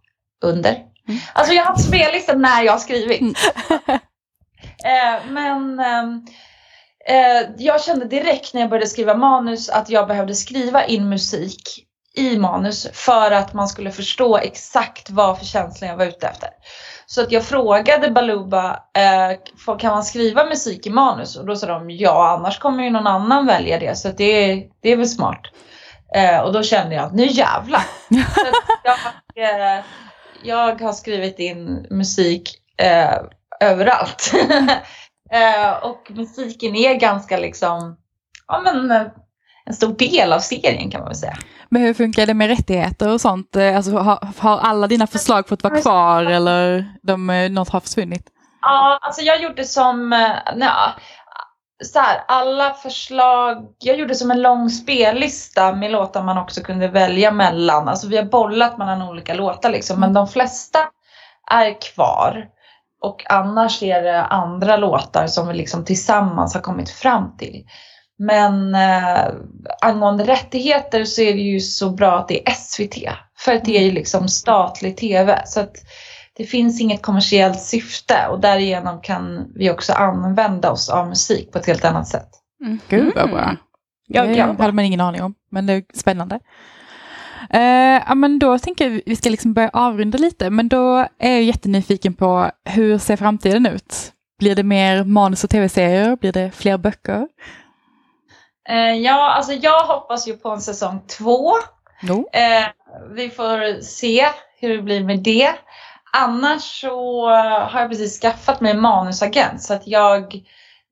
under. Mm. Alltså jag har haft spellistan när jag har skrivit. Mm. *laughs* eh, men ehm, eh, jag kände direkt när jag började skriva manus att jag behövde skriva in musik i manus för att man skulle förstå exakt vad för känsla jag var ute efter. Så att jag frågade Baluba, eh, kan man skriva musik i manus? Och då sa de ja, annars kommer ju någon annan välja det. Så det, det är väl smart. Eh, och då kände jag att nu jävlar. jag, *laughs* eh, jag har skrivit in musik eh, överallt. *laughs* Eh, och musiken är ganska liksom, ja men eh, en stor del av serien kan man väl säga. Men hur funkar det med rättigheter och sånt? Eh, alltså, har, har alla dina förslag fått vara kvar eller de, något har försvunnit? Ja, alltså jag gjorde som, nej, så här, alla förslag, jag gjorde som en lång spellista med låtar man också kunde välja mellan. Alltså vi har bollat mellan olika låtar liksom, men de flesta är kvar. Och annars är det andra låtar som vi liksom tillsammans har kommit fram till. Men eh, angående rättigheter så är det ju så bra att det är SVT. För att det är ju liksom statlig TV. Så att det finns inget kommersiellt syfte och därigenom kan vi också använda oss av musik på ett helt annat sätt. Mm. Gud vad bra. Ja, det hade man ingen aning om, men det är spännande. Ja, men då tänker jag vi ska liksom börja avrunda lite, men då är jag jättenyfiken på hur ser framtiden ut? Blir det mer manus och tv-serier? Blir det fler böcker? Uh, ja, alltså jag hoppas ju på en säsong två. No. Uh, vi får se hur det blir med det. Annars så har jag precis skaffat mig en manusagent så att jag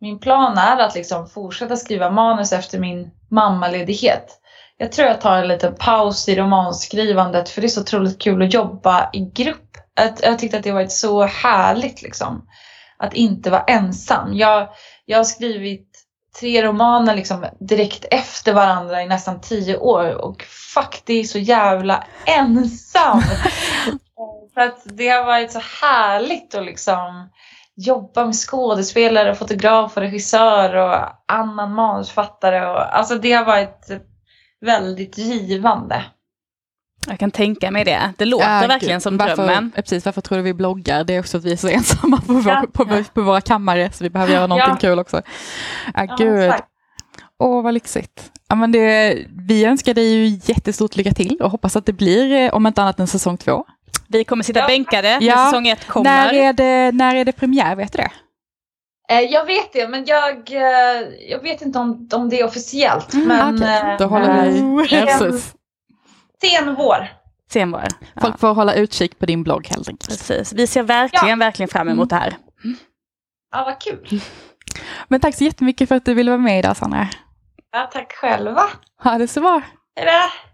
min plan är att liksom fortsätta skriva manus efter min mammaledighet. Jag tror jag tar en liten paus i romanskrivandet för det är så otroligt kul att jobba i grupp. Jag tyckte att det varit så härligt liksom. Att inte vara ensam. Jag, jag har skrivit tre romaner liksom direkt efter varandra i nästan tio år och fuck det är så jävla ensam. *laughs* för att det har varit så härligt att liksom jobba med skådespelare, fotograf och regissör och annan manusfattare. Och, alltså det har varit väldigt givande. Jag kan tänka mig det. Det låter äh, verkligen som varför, drömmen. Precis, varför tror du vi bloggar? Det är också att vi är så *laughs* ensamma på, vår, ja, på, på, på, våra kammare så vi behöver göra någonting ja. kul också. Äh, ja, gud. Åh, vad lyxigt. Ja, men det, vi önskar dig ju jättestort lycka till och hoppas att det blir, eh, om inte annat än säsong två. Vi kommer sitta ja. bänkade när ja. säsong ett kommer. När är, det, när är det premiär, vet du det? Eh, jag vet det, men jag, eh, jag vet inte om, om det är officiellt. Mm, men, okay. Då håller vi sen, sen vår. Sen vår. Ja. Folk får hålla utkik på din blogg helt enkelt. Precis. Vi ser verkligen, ja. verkligen fram emot det här. Ja, vad kul. *laughs* Men tack så jättemycket för att du ville vara med idag, Sandra. Ja, tack själva. Ha det så bra. Hej då.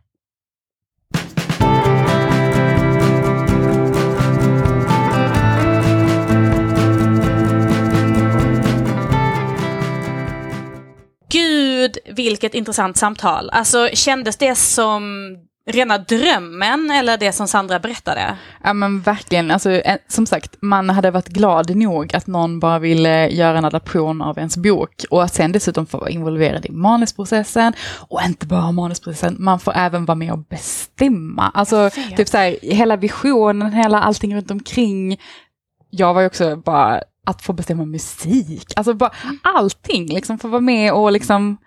Gud, vilket intressant samtal. Alltså kändes det som rena drömmen eller det som Sandra berättade? Ja men verkligen, alltså, som sagt, man hade varit glad nog att någon bara ville göra en adaption av ens bok och att sen dessutom få vara involverad i manusprocessen och inte bara manusprocessen, man får även vara med och bestämma. Alltså typ så här, hela visionen, hela allting runt omkring. Jag var ju också bara att få bestämma musik, alltså bara allting, liksom få vara med och liksom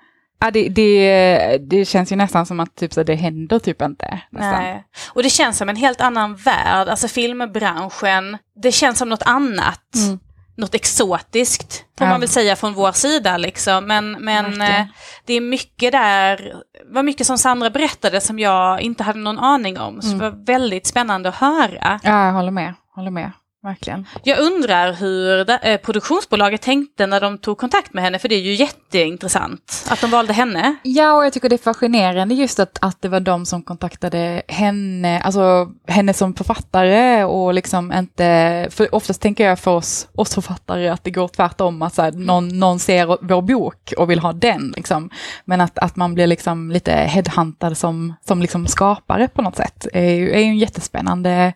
Ja, det, det, det känns ju nästan som att typ, så det händer typ inte. Nästan. Nej. Och det känns som en helt annan värld, alltså filmbranschen, det känns som något annat. Mm. Något exotiskt, får ja. man väl säga från vår sida. Liksom. Men, men eh, det är mycket där, var mycket som Sandra berättade som jag inte hade någon aning om. Så mm. det var väldigt spännande att höra. Ja, jag håller med. Håller med verkligen. Jag undrar hur eh, produktionsbolaget tänkte när de tog kontakt med henne, för det är ju jätteintressant att de valde henne. Ja, och jag tycker det är fascinerande just att, att det var de som kontaktade henne, alltså henne som författare och liksom inte, för oftast tänker jag för oss, oss författare att det går tvärtom, att så här, någon, någon ser vår bok och vill ha den, liksom. men att, att man blir liksom lite headhuntad som, som liksom skapare på något sätt, är ju, är ju en jättespännande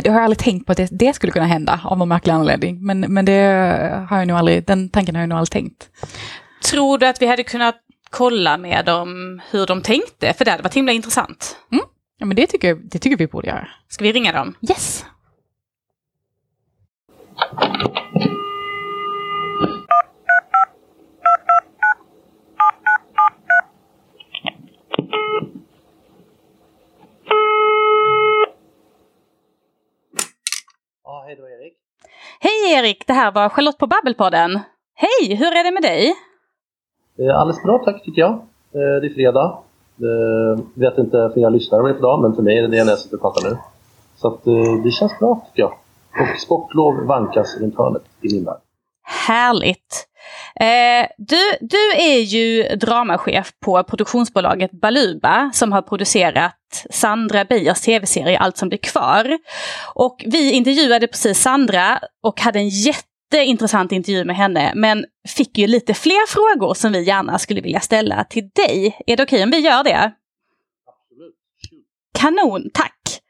det har jag aldrig tänkt på att det, det skulle kunna hända av någon märklig anledning. Men, men det har jag nog aldrig, den tanken har jag nog aldrig tänkt. Tror du att vi hade kunnat kolla med dem hur de tänkte? För det hade varit himla intressant. Mm. Ja, men det tycker, det tycker vi borde göra. Ska vi ringa dem? Yes! Hej Erik, det här var Charlotte på Babbelpodden. Hej, hur är det med dig? Eh, alldeles bra tack tycker jag. Eh, det är fredag. Jag eh, vet inte för jag lyssnar med idag, men för mig är det det jag sitter och pratar nu. Så att, det känns bra tycker jag. Och sportlov vankas runt hörnet i min värld. Härligt! Eh, du, du är ju dramachef på produktionsbolaget Baluba som har producerat Sandra Beijers tv-serie Allt som blir kvar. Och vi intervjuade precis Sandra och hade en jätteintressant intervju med henne men fick ju lite fler frågor som vi gärna skulle vilja ställa till dig. Är det okej okay om vi gör det? Absolut. Kanon, tack!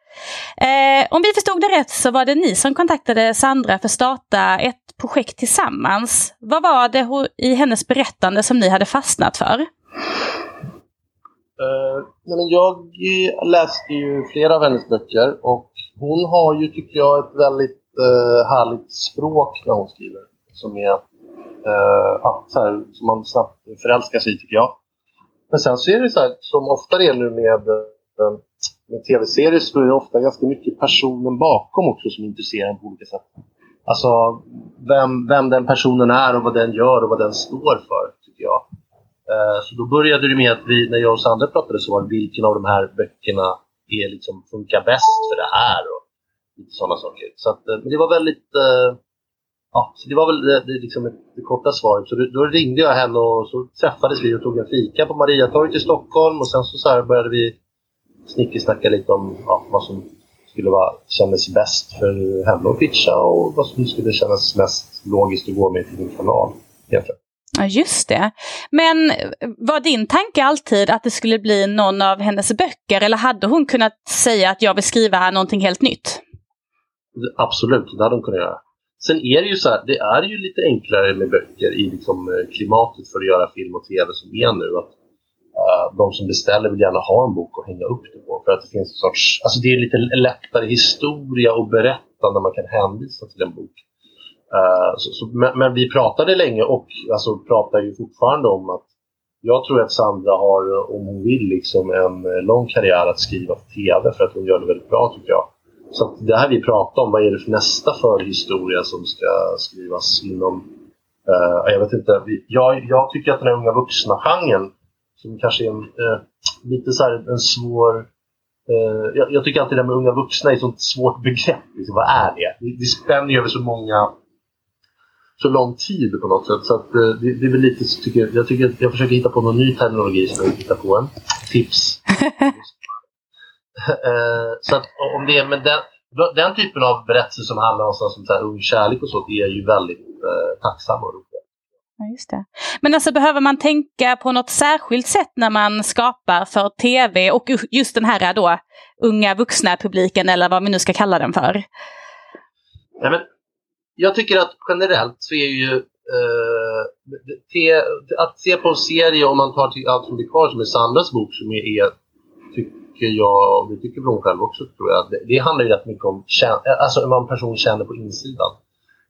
Eh, om vi förstod det rätt så var det ni som kontaktade Sandra för att starta ett projekt tillsammans. Vad var det i hennes berättande som ni hade fastnat för? Uh, men jag eh, läste ju flera av hennes böcker och hon har ju, tycker jag, ett väldigt eh, härligt språk när hon skriver. Som är eh, så här, som man snabbt förälskar sig i, tycker jag. Men sen så är det så här, som ofta är nu med, eh, med tv-serier, så är det ofta ganska mycket personen bakom också som intresserar en på olika sätt. Alltså vem, vem den personen är och vad den gör och vad den står för, tycker jag. Eh, så då började det med att vi, när jag och Sandra pratade så var vilken av de här böckerna är liksom, funkar bäst för det här och lite sådana saker. Så att, eh, men det var väldigt eh, Ja, så det var väl det, det, liksom det korta svaret. Så då, då, ringde jag henne och så träffades vi och tog en fika på Mariatorget i Stockholm och sen så, så här började vi snickesnacka lite om ja, vad som skulle vara, kännas bäst för henne att pitcha och vad som skulle kännas mest logiskt att gå med till din kanal. Egentligen. Ja, just det. Men var din tanke alltid att det skulle bli någon av hennes böcker eller hade hon kunnat säga att jag vill skriva någonting helt nytt? Absolut, det hade hon kunnat göra. Sen är det ju så här, det är ju lite enklare med böcker i liksom, eh, klimatet för att göra film och tv som är nu. Att, Eh, de som beställer vill gärna ha en bok att hänga upp det på. För att det finns en sorts, alltså det är lite lättare historia att berätta när man kan hänvisa till en bok. Uh, så, så, men, men, vi pratade länge och alltså, pratar ju fortfarande om att jag tror att Sandra har, om hon vill, liksom en lång karriär att skriva på TV för att hon gör det väldigt bra tycker jag. Så det här vi pratar om, vad är det för nästa förhistoria som ska skrivas inom... Uh, jag vet inte. Jag, jag tycker att den här unga vuxna-genren, som kanske är en, uh, lite så en svår... Uh, jag, jag, tycker alltid det med unga vuxna är ett sånt svårt begrepp. Liksom, vad är det? Det, det spänner ju över så många så lång tid på något sätt. Så att, det, det är väl lite, tycker jag, jag, tycker, jag försöker hitta på någon ny terminologi som jag hittar på en. Tips. *laughs* Eh, så att om det är med den, den typen av berättelser som handlar om sånt som så här, ung kärlek och så, det är ju väldigt eh, tacksamma och roliga. Ja, just det. Men alltså behöver man tänka på något särskilt sätt när man skapar för tv och just den här då unga vuxna publiken eller vad vi nu ska kalla den för? Nej, men jag tycker att generellt så är ju eh, te, att se på en serie om man tar till allt som blir kvar som är Sandras bok som är, tycker jag, och det tycker hon själv också tror jag, det, det handlar ju rätt mycket om alltså vad en person känner på insidan.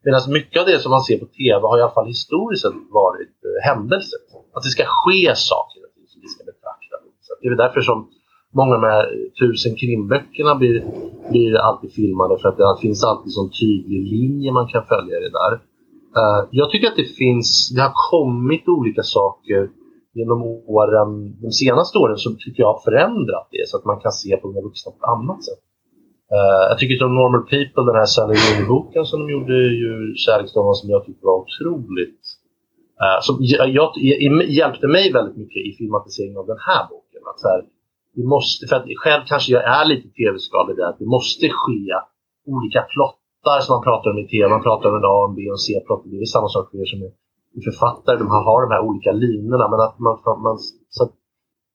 Medan mycket av det som man ser på TV har i alla fall historiskt sett varit eh, händelser. Att det ska ske saker som vi ska betrakta. Så det är därför som många av de här tusen krimböckerna blir, blir alltid filmade för att det finns alltid en tydlig linje man kan följa i det där. Uh, jag tycker att det finns, det har kommit olika saker genom åren, de senaste åren så tycker jag har förändrat det så att man kan se på unga vuxna på ett annat sätt. Uh, jag tycker som Normal People, den här Sally Rooney-boken som de gjorde ju Kärleksdåren som jag tyckte var otroligt uh, som jag, jag, hjälpte mig väldigt mycket i filmatiseringen av den här boken. Att så här, det måste, för att själv kanske jag är lite tv-skalig där, att det måste ske olika plottar som man pratar om i tv. Man pratar om en A, en B och en C-plott. Det är samma sak för er som är författare, de har, har de här olika linjerna. Men att man, man, så att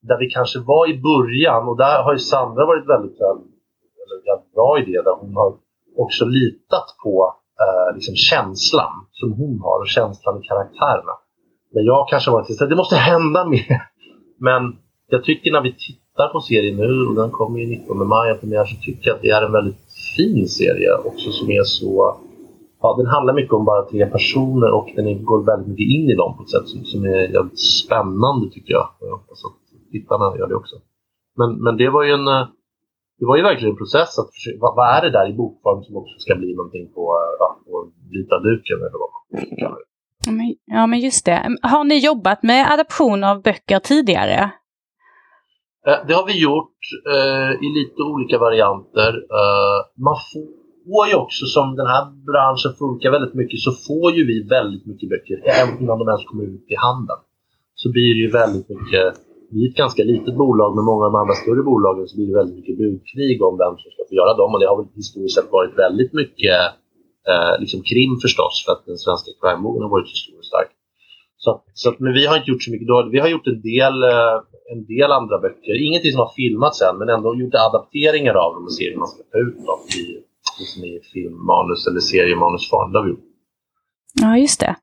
där vi kanske var i början, och där har ju Sandra varit väldigt, jävligt bra idé där hon har också litat på eh, liksom känslan som hon har och känslan i karaktärerna. Men jag kanske varit att det måste hända mer. Men jag tycker när vi tittar på serien nu, och den kommer ju 19 maj premiär, så tycker jag att det är en väldigt fin serie också som är så ja, den handlar mycket om bara tre personer och den går väldigt mycket in i dem på ett sätt som, som är jävligt spännande tycker jag. Jag hoppas att tittarna gör det också. Men, men det var ju en eh, det var ju verkligen en process att försöka, vad, vad är det där i bokform som också ska bli någonting på, ja, på vita duken eller vad man kallar det. Ja men just det. Har ni jobbat med adaption av böcker tidigare? Eh, det har vi gjort eh, i lite olika varianter. Eh, man får får ju också, som den här branschen funkar väldigt mycket, så får ju vi väldigt mycket böcker innan de ens kommer ut i handeln. Så blir det ju väldigt mycket, vi är ett ganska litet bolag men många av de andra större bolagen så blir det väldigt mycket budkrig om vem som ska få göra dem och det har väl historiskt sett varit väldigt mycket eh, liksom krim förstås för att den svenska crimevågen har varit så stor och stark. Så, så men vi har inte gjort så mycket. Då. Vi har gjort en del, eh, en del andra böcker. Ingenting som har filmats än men ändå gjort adapteringar av dem och ser hur man ska ta ut dem i liksom i filmmanus eller seriemanusform. Det har vi gjort. Ja, just det.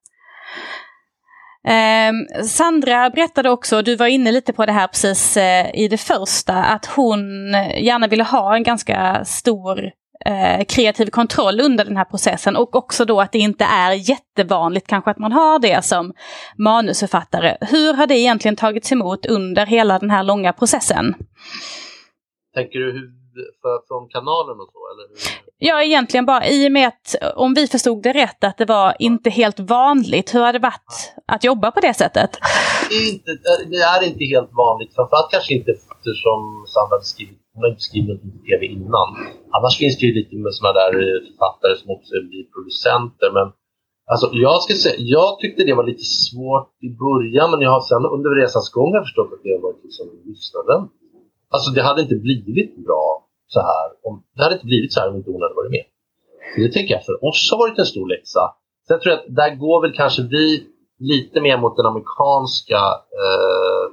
Eh, Sandra berättade också, du var inne lite på det här precis eh, i det första, att hon gärna ville ha en ganska stor eh, kreativ kontroll under den här processen och också då att det inte är jättevanligt kanske att man har det som manusförfattare. Hur har det egentligen tagits emot under hela den här långa processen? Tänker du hur, för, från kanalen och så? Eller Ja, egentligen bara i och med att om vi förstod det rätt att det var inte helt vanligt. Hur har det varit att jobba på det sättet? Det är inte, det är inte helt vanligt, framförallt kanske inte eftersom Sandra hade skrivit hon har inte skrivit något på TV innan. Annars finns det ju lite med sådana där eh, författare som också blir producenter. Men alltså, jag ska säga, jag tyckte det var lite svårt i början men jag har sen under resans gång har förstått att det har varit liksom lyssnaren. Alltså det hade inte blivit bra så här. Om, det hade inte blivit så här om inte hon hade varit med. Så det tänker jag för oss har varit en stor läxa. Sen tror jag att där går väl kanske vi lite mer mot den amerikanska eh,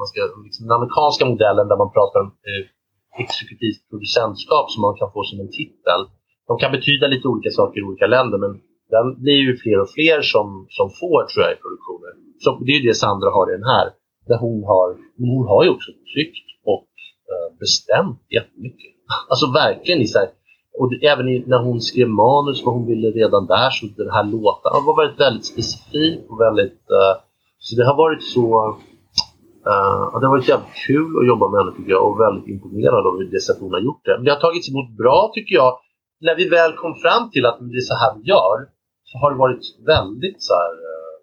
man ska, liksom den amerikanska modellen där man pratar om eh, exekutivt producentskap som man kan få som en titel. De kan betyda lite olika saker i olika länder men den blir ju fler och fler som, som får tror jag i produktioner. Så det är ju det Sandra har i den här. Där hon har, hon har ju också tryckt Eh, bestämt jättemycket. Alltså verkligen i så här, och det, även i, när hon skrev manus, vad hon ville redan där, så den här låten var väldigt, väldigt specifik och väldigt... Uh, så det har varit så Uh, det har varit jävligt kul att jobba med henne tycker jag och väldigt imponerad av det sätt hon har gjort det. Det har tagits emot bra tycker jag. När vi väl kom fram till att det är så här vi gör så har det varit väldigt så här, uh,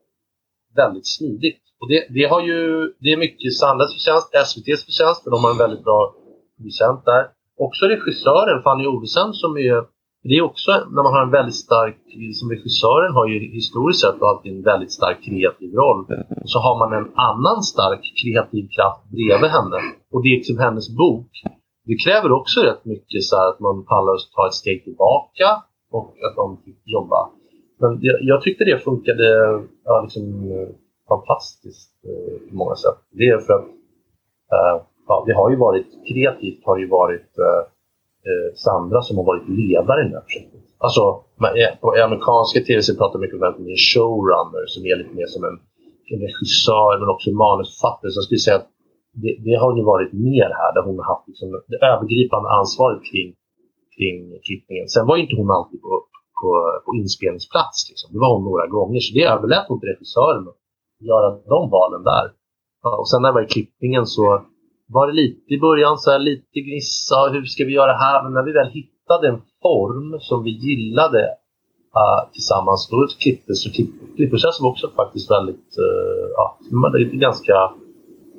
väldigt smidigt. Och det, det, har ju, det är mycket Sandras förtjänst, SVTs förtjänst för de har en väldigt bra producent där. Också regissören Fanny Ovesen som är det är också när man har en väldigt stark, som regissören har ju historiskt sett alltid en väldigt stark kreativ roll. Och så har man en annan stark kreativ kraft bredvid henne. Och det är liksom hennes bok. Det kräver också rätt mycket så att man pallar att ta ett steg tillbaka och att de fick jobba. Men jag, jag tyckte det funkade ja, liksom, fantastiskt eh, på många sätt. Det är för att eh, ja, det har ju varit kreativt har ju varit eh, eh Sandra som har varit ledare i det här projektet. Alltså, eh, på amerikanska tv-serier pratar mycket om en showrunner som är lite mer som en, en regissör men också manusförfattare. Så jag skulle säga att det, det, har ju varit mer här där hon har haft liksom det övergripande ansvaret kring, kring klippningen. Sen var ju inte hon alltid på, på, på inspelningsplats. Liksom. Det var hon några gånger så det överlät hon till regissören att göra de valen där. Och sen när det var i klippningen så var det lite i början så här, lite gnissa, hur ska vi göra här? Men när vi väl hittade en form som vi gillade uh, tillsammans, då klipptes och klippprocessen var också faktiskt väldigt, uh, ja, det är ganska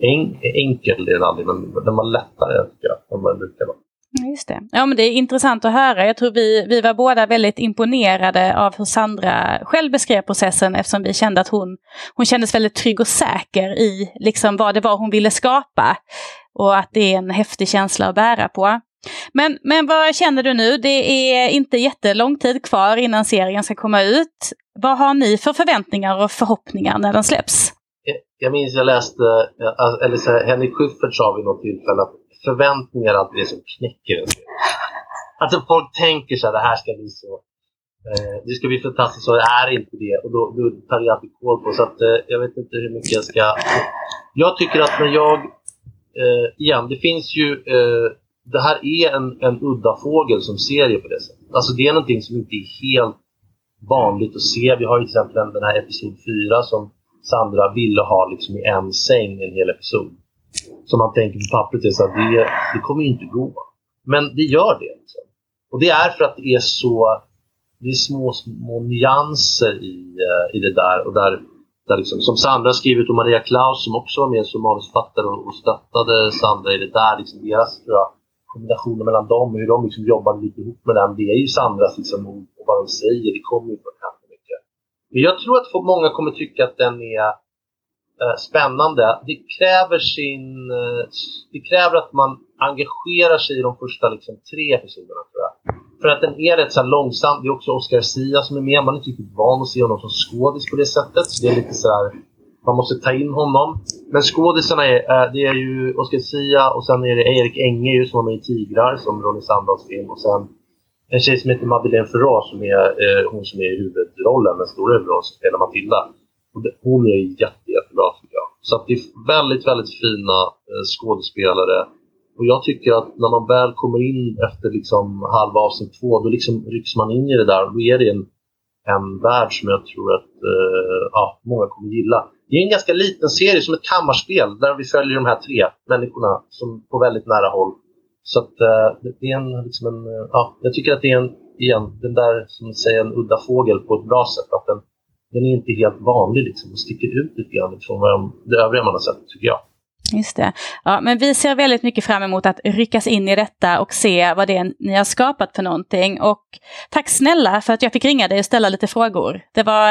en, enkel i den aldrig, men den var lättare tycker jag, än vad den brukar vara. Just det. Ja, men det är intressant att höra. Jag tror vi, vi var båda väldigt imponerade av hur Sandra själv beskrev processen eftersom vi kände att hon, hon kändes väldigt trygg och säker i liksom vad det var hon ville skapa. Och att det är en häftig känsla att bära på. Men, men vad känner du nu? Det är inte jättelång tid kvar innan serien ska komma ut. Vad har ni för förväntningar och förhoppningar när den släpps? Jag minns jag läste, eh, eller så här, Henrik Schyffert sa vid något tillfälle att förväntningar är alltid det som knäcker en. Alltså folk tänker så här, det här ska bli så eh, det ska bli fantastiskt och det är inte det. Och då, då tar jag alltid koll på. Så att, eh, jag vet inte hur mycket jag ska... Jag tycker att när jag... Eh, igen, det finns ju... Eh, det här är en, en udda fågel som serie på det sättet. Alltså det är någonting som inte är helt vanligt att se. Vi har ju till exempel den här episod 4 som Sandra ville ha liksom i en säng en hel episod som man tänker på pappret är så att det, det kommer ju inte gå. Men det gör det. Liksom. Och det är för att det är så det är små, små nyanser i, uh, i det där. Och där, där liksom, som Sandra har skrivit och Maria Klaus som också var med som manusförfattare och, och stöttade Sandra i det där. Liksom deras tror jag, kombinationer mellan dem och hur de liksom jobbade lite ihop med den. Det är ju Sandras liksom, och vad de säger. Det kommer ju från henne mycket. Men jag tror att många kommer tycka att den är Eh, spännande. Det kräver, sin, eh, det kräver att man engagerar sig i de första liksom, tre episoderna tror jag. För att den är rätt så långsam. Det är också Oscar Sia som är med. Man är typ inte riktigt van att se honom som skådis på det sättet. Så det är lite så här, man måste ta in honom. Men skådisarna är, eh, det är ju Oscar Sia och sen är det Erik Enge som var med i Tigrar, som Ronny Sandahls film. Och sen en tjej som heter Madeleine Ferrar som är eh, hon som är i huvudrollen, den stora huvudrollen som spelar Matilda. Hon är jätte, jättebra tycker jag. Så att det är väldigt, väldigt fina eh, skådespelare. Och jag tycker att när man väl kommer in efter liksom halva avsnitt två, då liksom rycks man in i det där. Då är det en, en värld som jag tror att eh, ja, många kommer gilla. Det är en ganska liten serie, som ett kammarspel, där vi följer de här tre människorna som på väldigt nära håll. Så att eh, det är en, liksom en eh, ja, jag tycker att det är en, igen, den där som säger en udda fågel på ett bra sätt. Att den, den är inte helt vanlig liksom, och sticker ut lite grann från det övriga man har sett, tycker jag. Just det. Ja, men vi ser väldigt mycket fram emot att ryckas in i detta och se vad det är ni har skapat för någonting. Och tack snälla för att jag fick ringa dig och ställa lite frågor. Det var,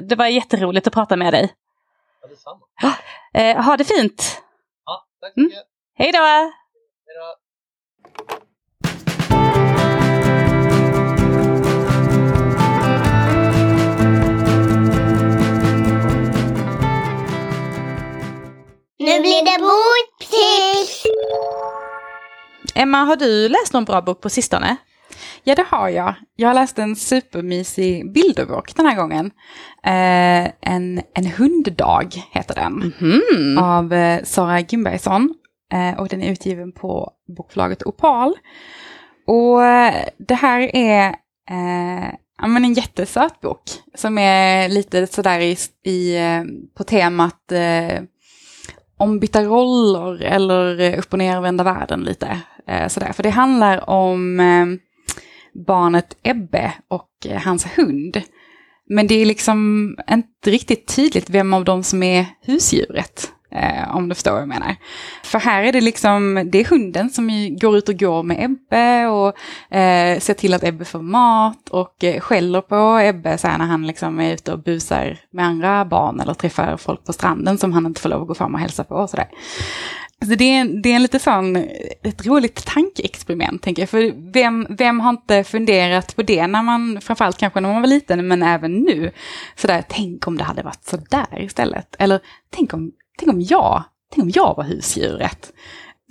det var jätteroligt att prata med dig. Ja, detsamma. Ja, eh, ha det fint! Ja, tack så mycket. Mm. Hej då! Hej då! Nu blir det boktips! Emma, har du läst någon bra bok på sistone? Ja, det har jag. Jag har läst en supermysig bilderbok den här gången. Eh, en, en hunddag heter den. Mm. Av eh, Sara Gimbergsson. Eh, och den är utgiven på bokförlaget Opal. Och eh, det här är eh, ja, men en jättesöt bok. Som är lite sådär i, i, eh, på temat ombytta roller eller eh, upp och nervända världen lite. Eh, sådär. För det handlar om eh, barnet Ebbe och eh, hans hund. Men det är liksom inte riktigt tydligt vem av dem som är husdjuret. Eh, om du förstår vad jag menar. För här är det liksom, det är hunden som går ut och går med Ebbe och eh, ser till att Ebbe får mat och eh, skäller på Ebbe så här, när han liksom är ute och busar med andra barn eller träffar folk på stranden som han inte får lov att gå fram och hälsa på och sådär. Så det är, det är en lite sån, ett roligt tankeexperiment tänker jag. För vem, vem har inte funderat på det när man, framförallt kanske när man var liten, men även nu. Sådär, tänk om det hade varit sådär istället. Eller tänk om tänk om jag, tänk om jag var husdjuret.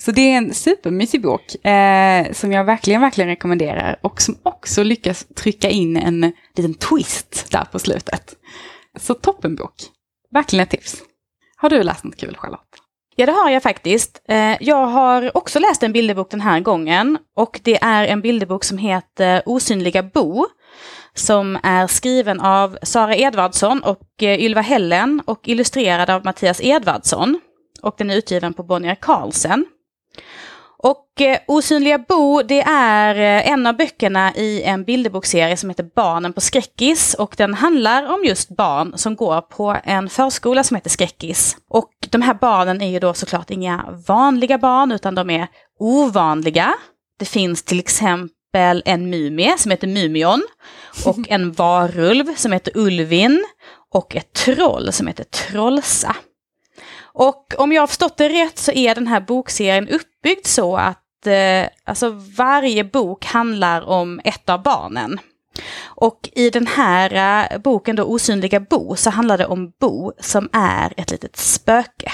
Så det är en supermysig bok eh, som jag verkligen, verkligen rekommenderar och som också lyckas trycka in en liten twist där på slutet. Så toppenbok. Verkligen ett tips. Har du läst något kul Charlotte? Ja det har jag faktiskt. Eh, jag har också läst en bilderbok den här gången och det är en bilderbok som heter Osynliga Bo som är skriven av Sara Edvardsson och eh, Ylva Hellen och illustrerad av Mattias Edvardsson. Och den är utgiven på Bonnier Carlsen. Och eh, Osynliga Bo, det är eh, en av böckerna i en bilderbokserie som heter Barnen på Skräckis. Och den handlar om just barn som går på en förskola som heter Skräckis. Och de här barnen är ju då såklart inga vanliga barn, utan de är ovanliga. Det finns till exempel en mumie som heter Mumion och *laughs* en varulv som heter Ulvin och ett troll som heter Trollsa. Och om jag har förstått det rätt så är den här bokserien uppbyggd så att eh, alltså varje bok handlar om ett av barnen. Och i den här eh, boken då Osynliga Bo så handlar det om Bo som är ett litet spöke.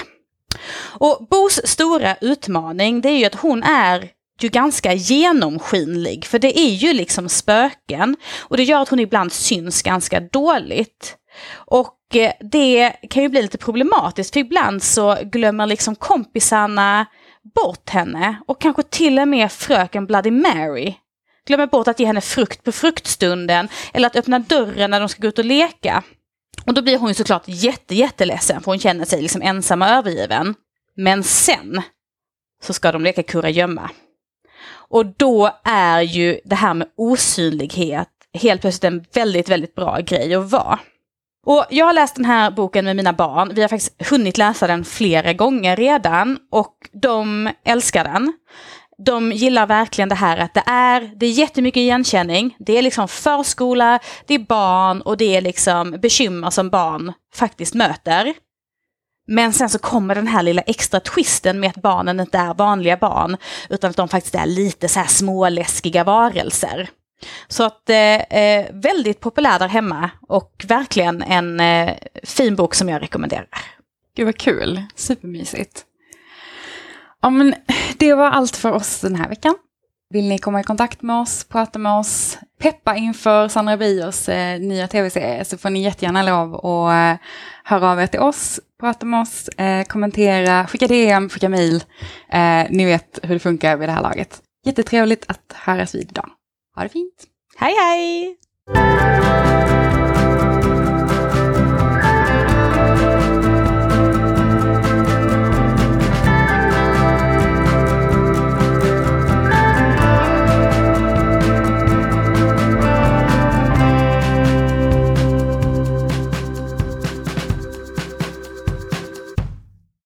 Och Bos stora utmaning det är ju att hon är ju ganska genomskinlig, för det är ju liksom spöken. Och det gör att hon ibland syns ganska dåligt. Och eh, det kan ju bli lite problematiskt, för ibland så glömmer liksom kompisarna bort henne. Och kanske till och med fröken Bloody Mary glömmer bort att ge henne frukt på fruktstunden, eller att öppna dörren när de ska gå ut och leka. Och då blir hon ju såklart jätte, jätteledsen, för hon känner sig liksom ensam och övergiven. Men sen så ska de leka kurragömma. Och då är ju det här med osynlighet helt plötsligt en väldigt, väldigt bra grej att vara. Och jag har läst den här boken med mina barn. Vi har faktiskt hunnit läsa den flera gånger redan och de älskar den. De gillar verkligen det här att det är, det är jättemycket igenkänning. Det är liksom förskola, det är barn och det är liksom bekymmer som barn faktiskt möter. Men sen så kommer den här lilla extra twisten med att barnen inte är vanliga barn, utan att de faktiskt är lite så här småläskiga varelser. Så att eh, eh väldigt populär där hemma och verkligen en eh, fin bok som jag rekommenderar. Gud vad kul, supermysigt. Ja men det var allt för oss den här veckan. Vill ni komma i kontakt med oss, prata med oss, peppa inför Sandra Bios eh, nya tv-serie så får ni jättegärna lov att eh, höra av er till oss, prata med oss, eh, kommentera, skicka DM, skicka mail. Eh, ni vet hur det funkar vid det här laget. Jättetrevligt att höras vid idag. Ha det fint! Hej hej!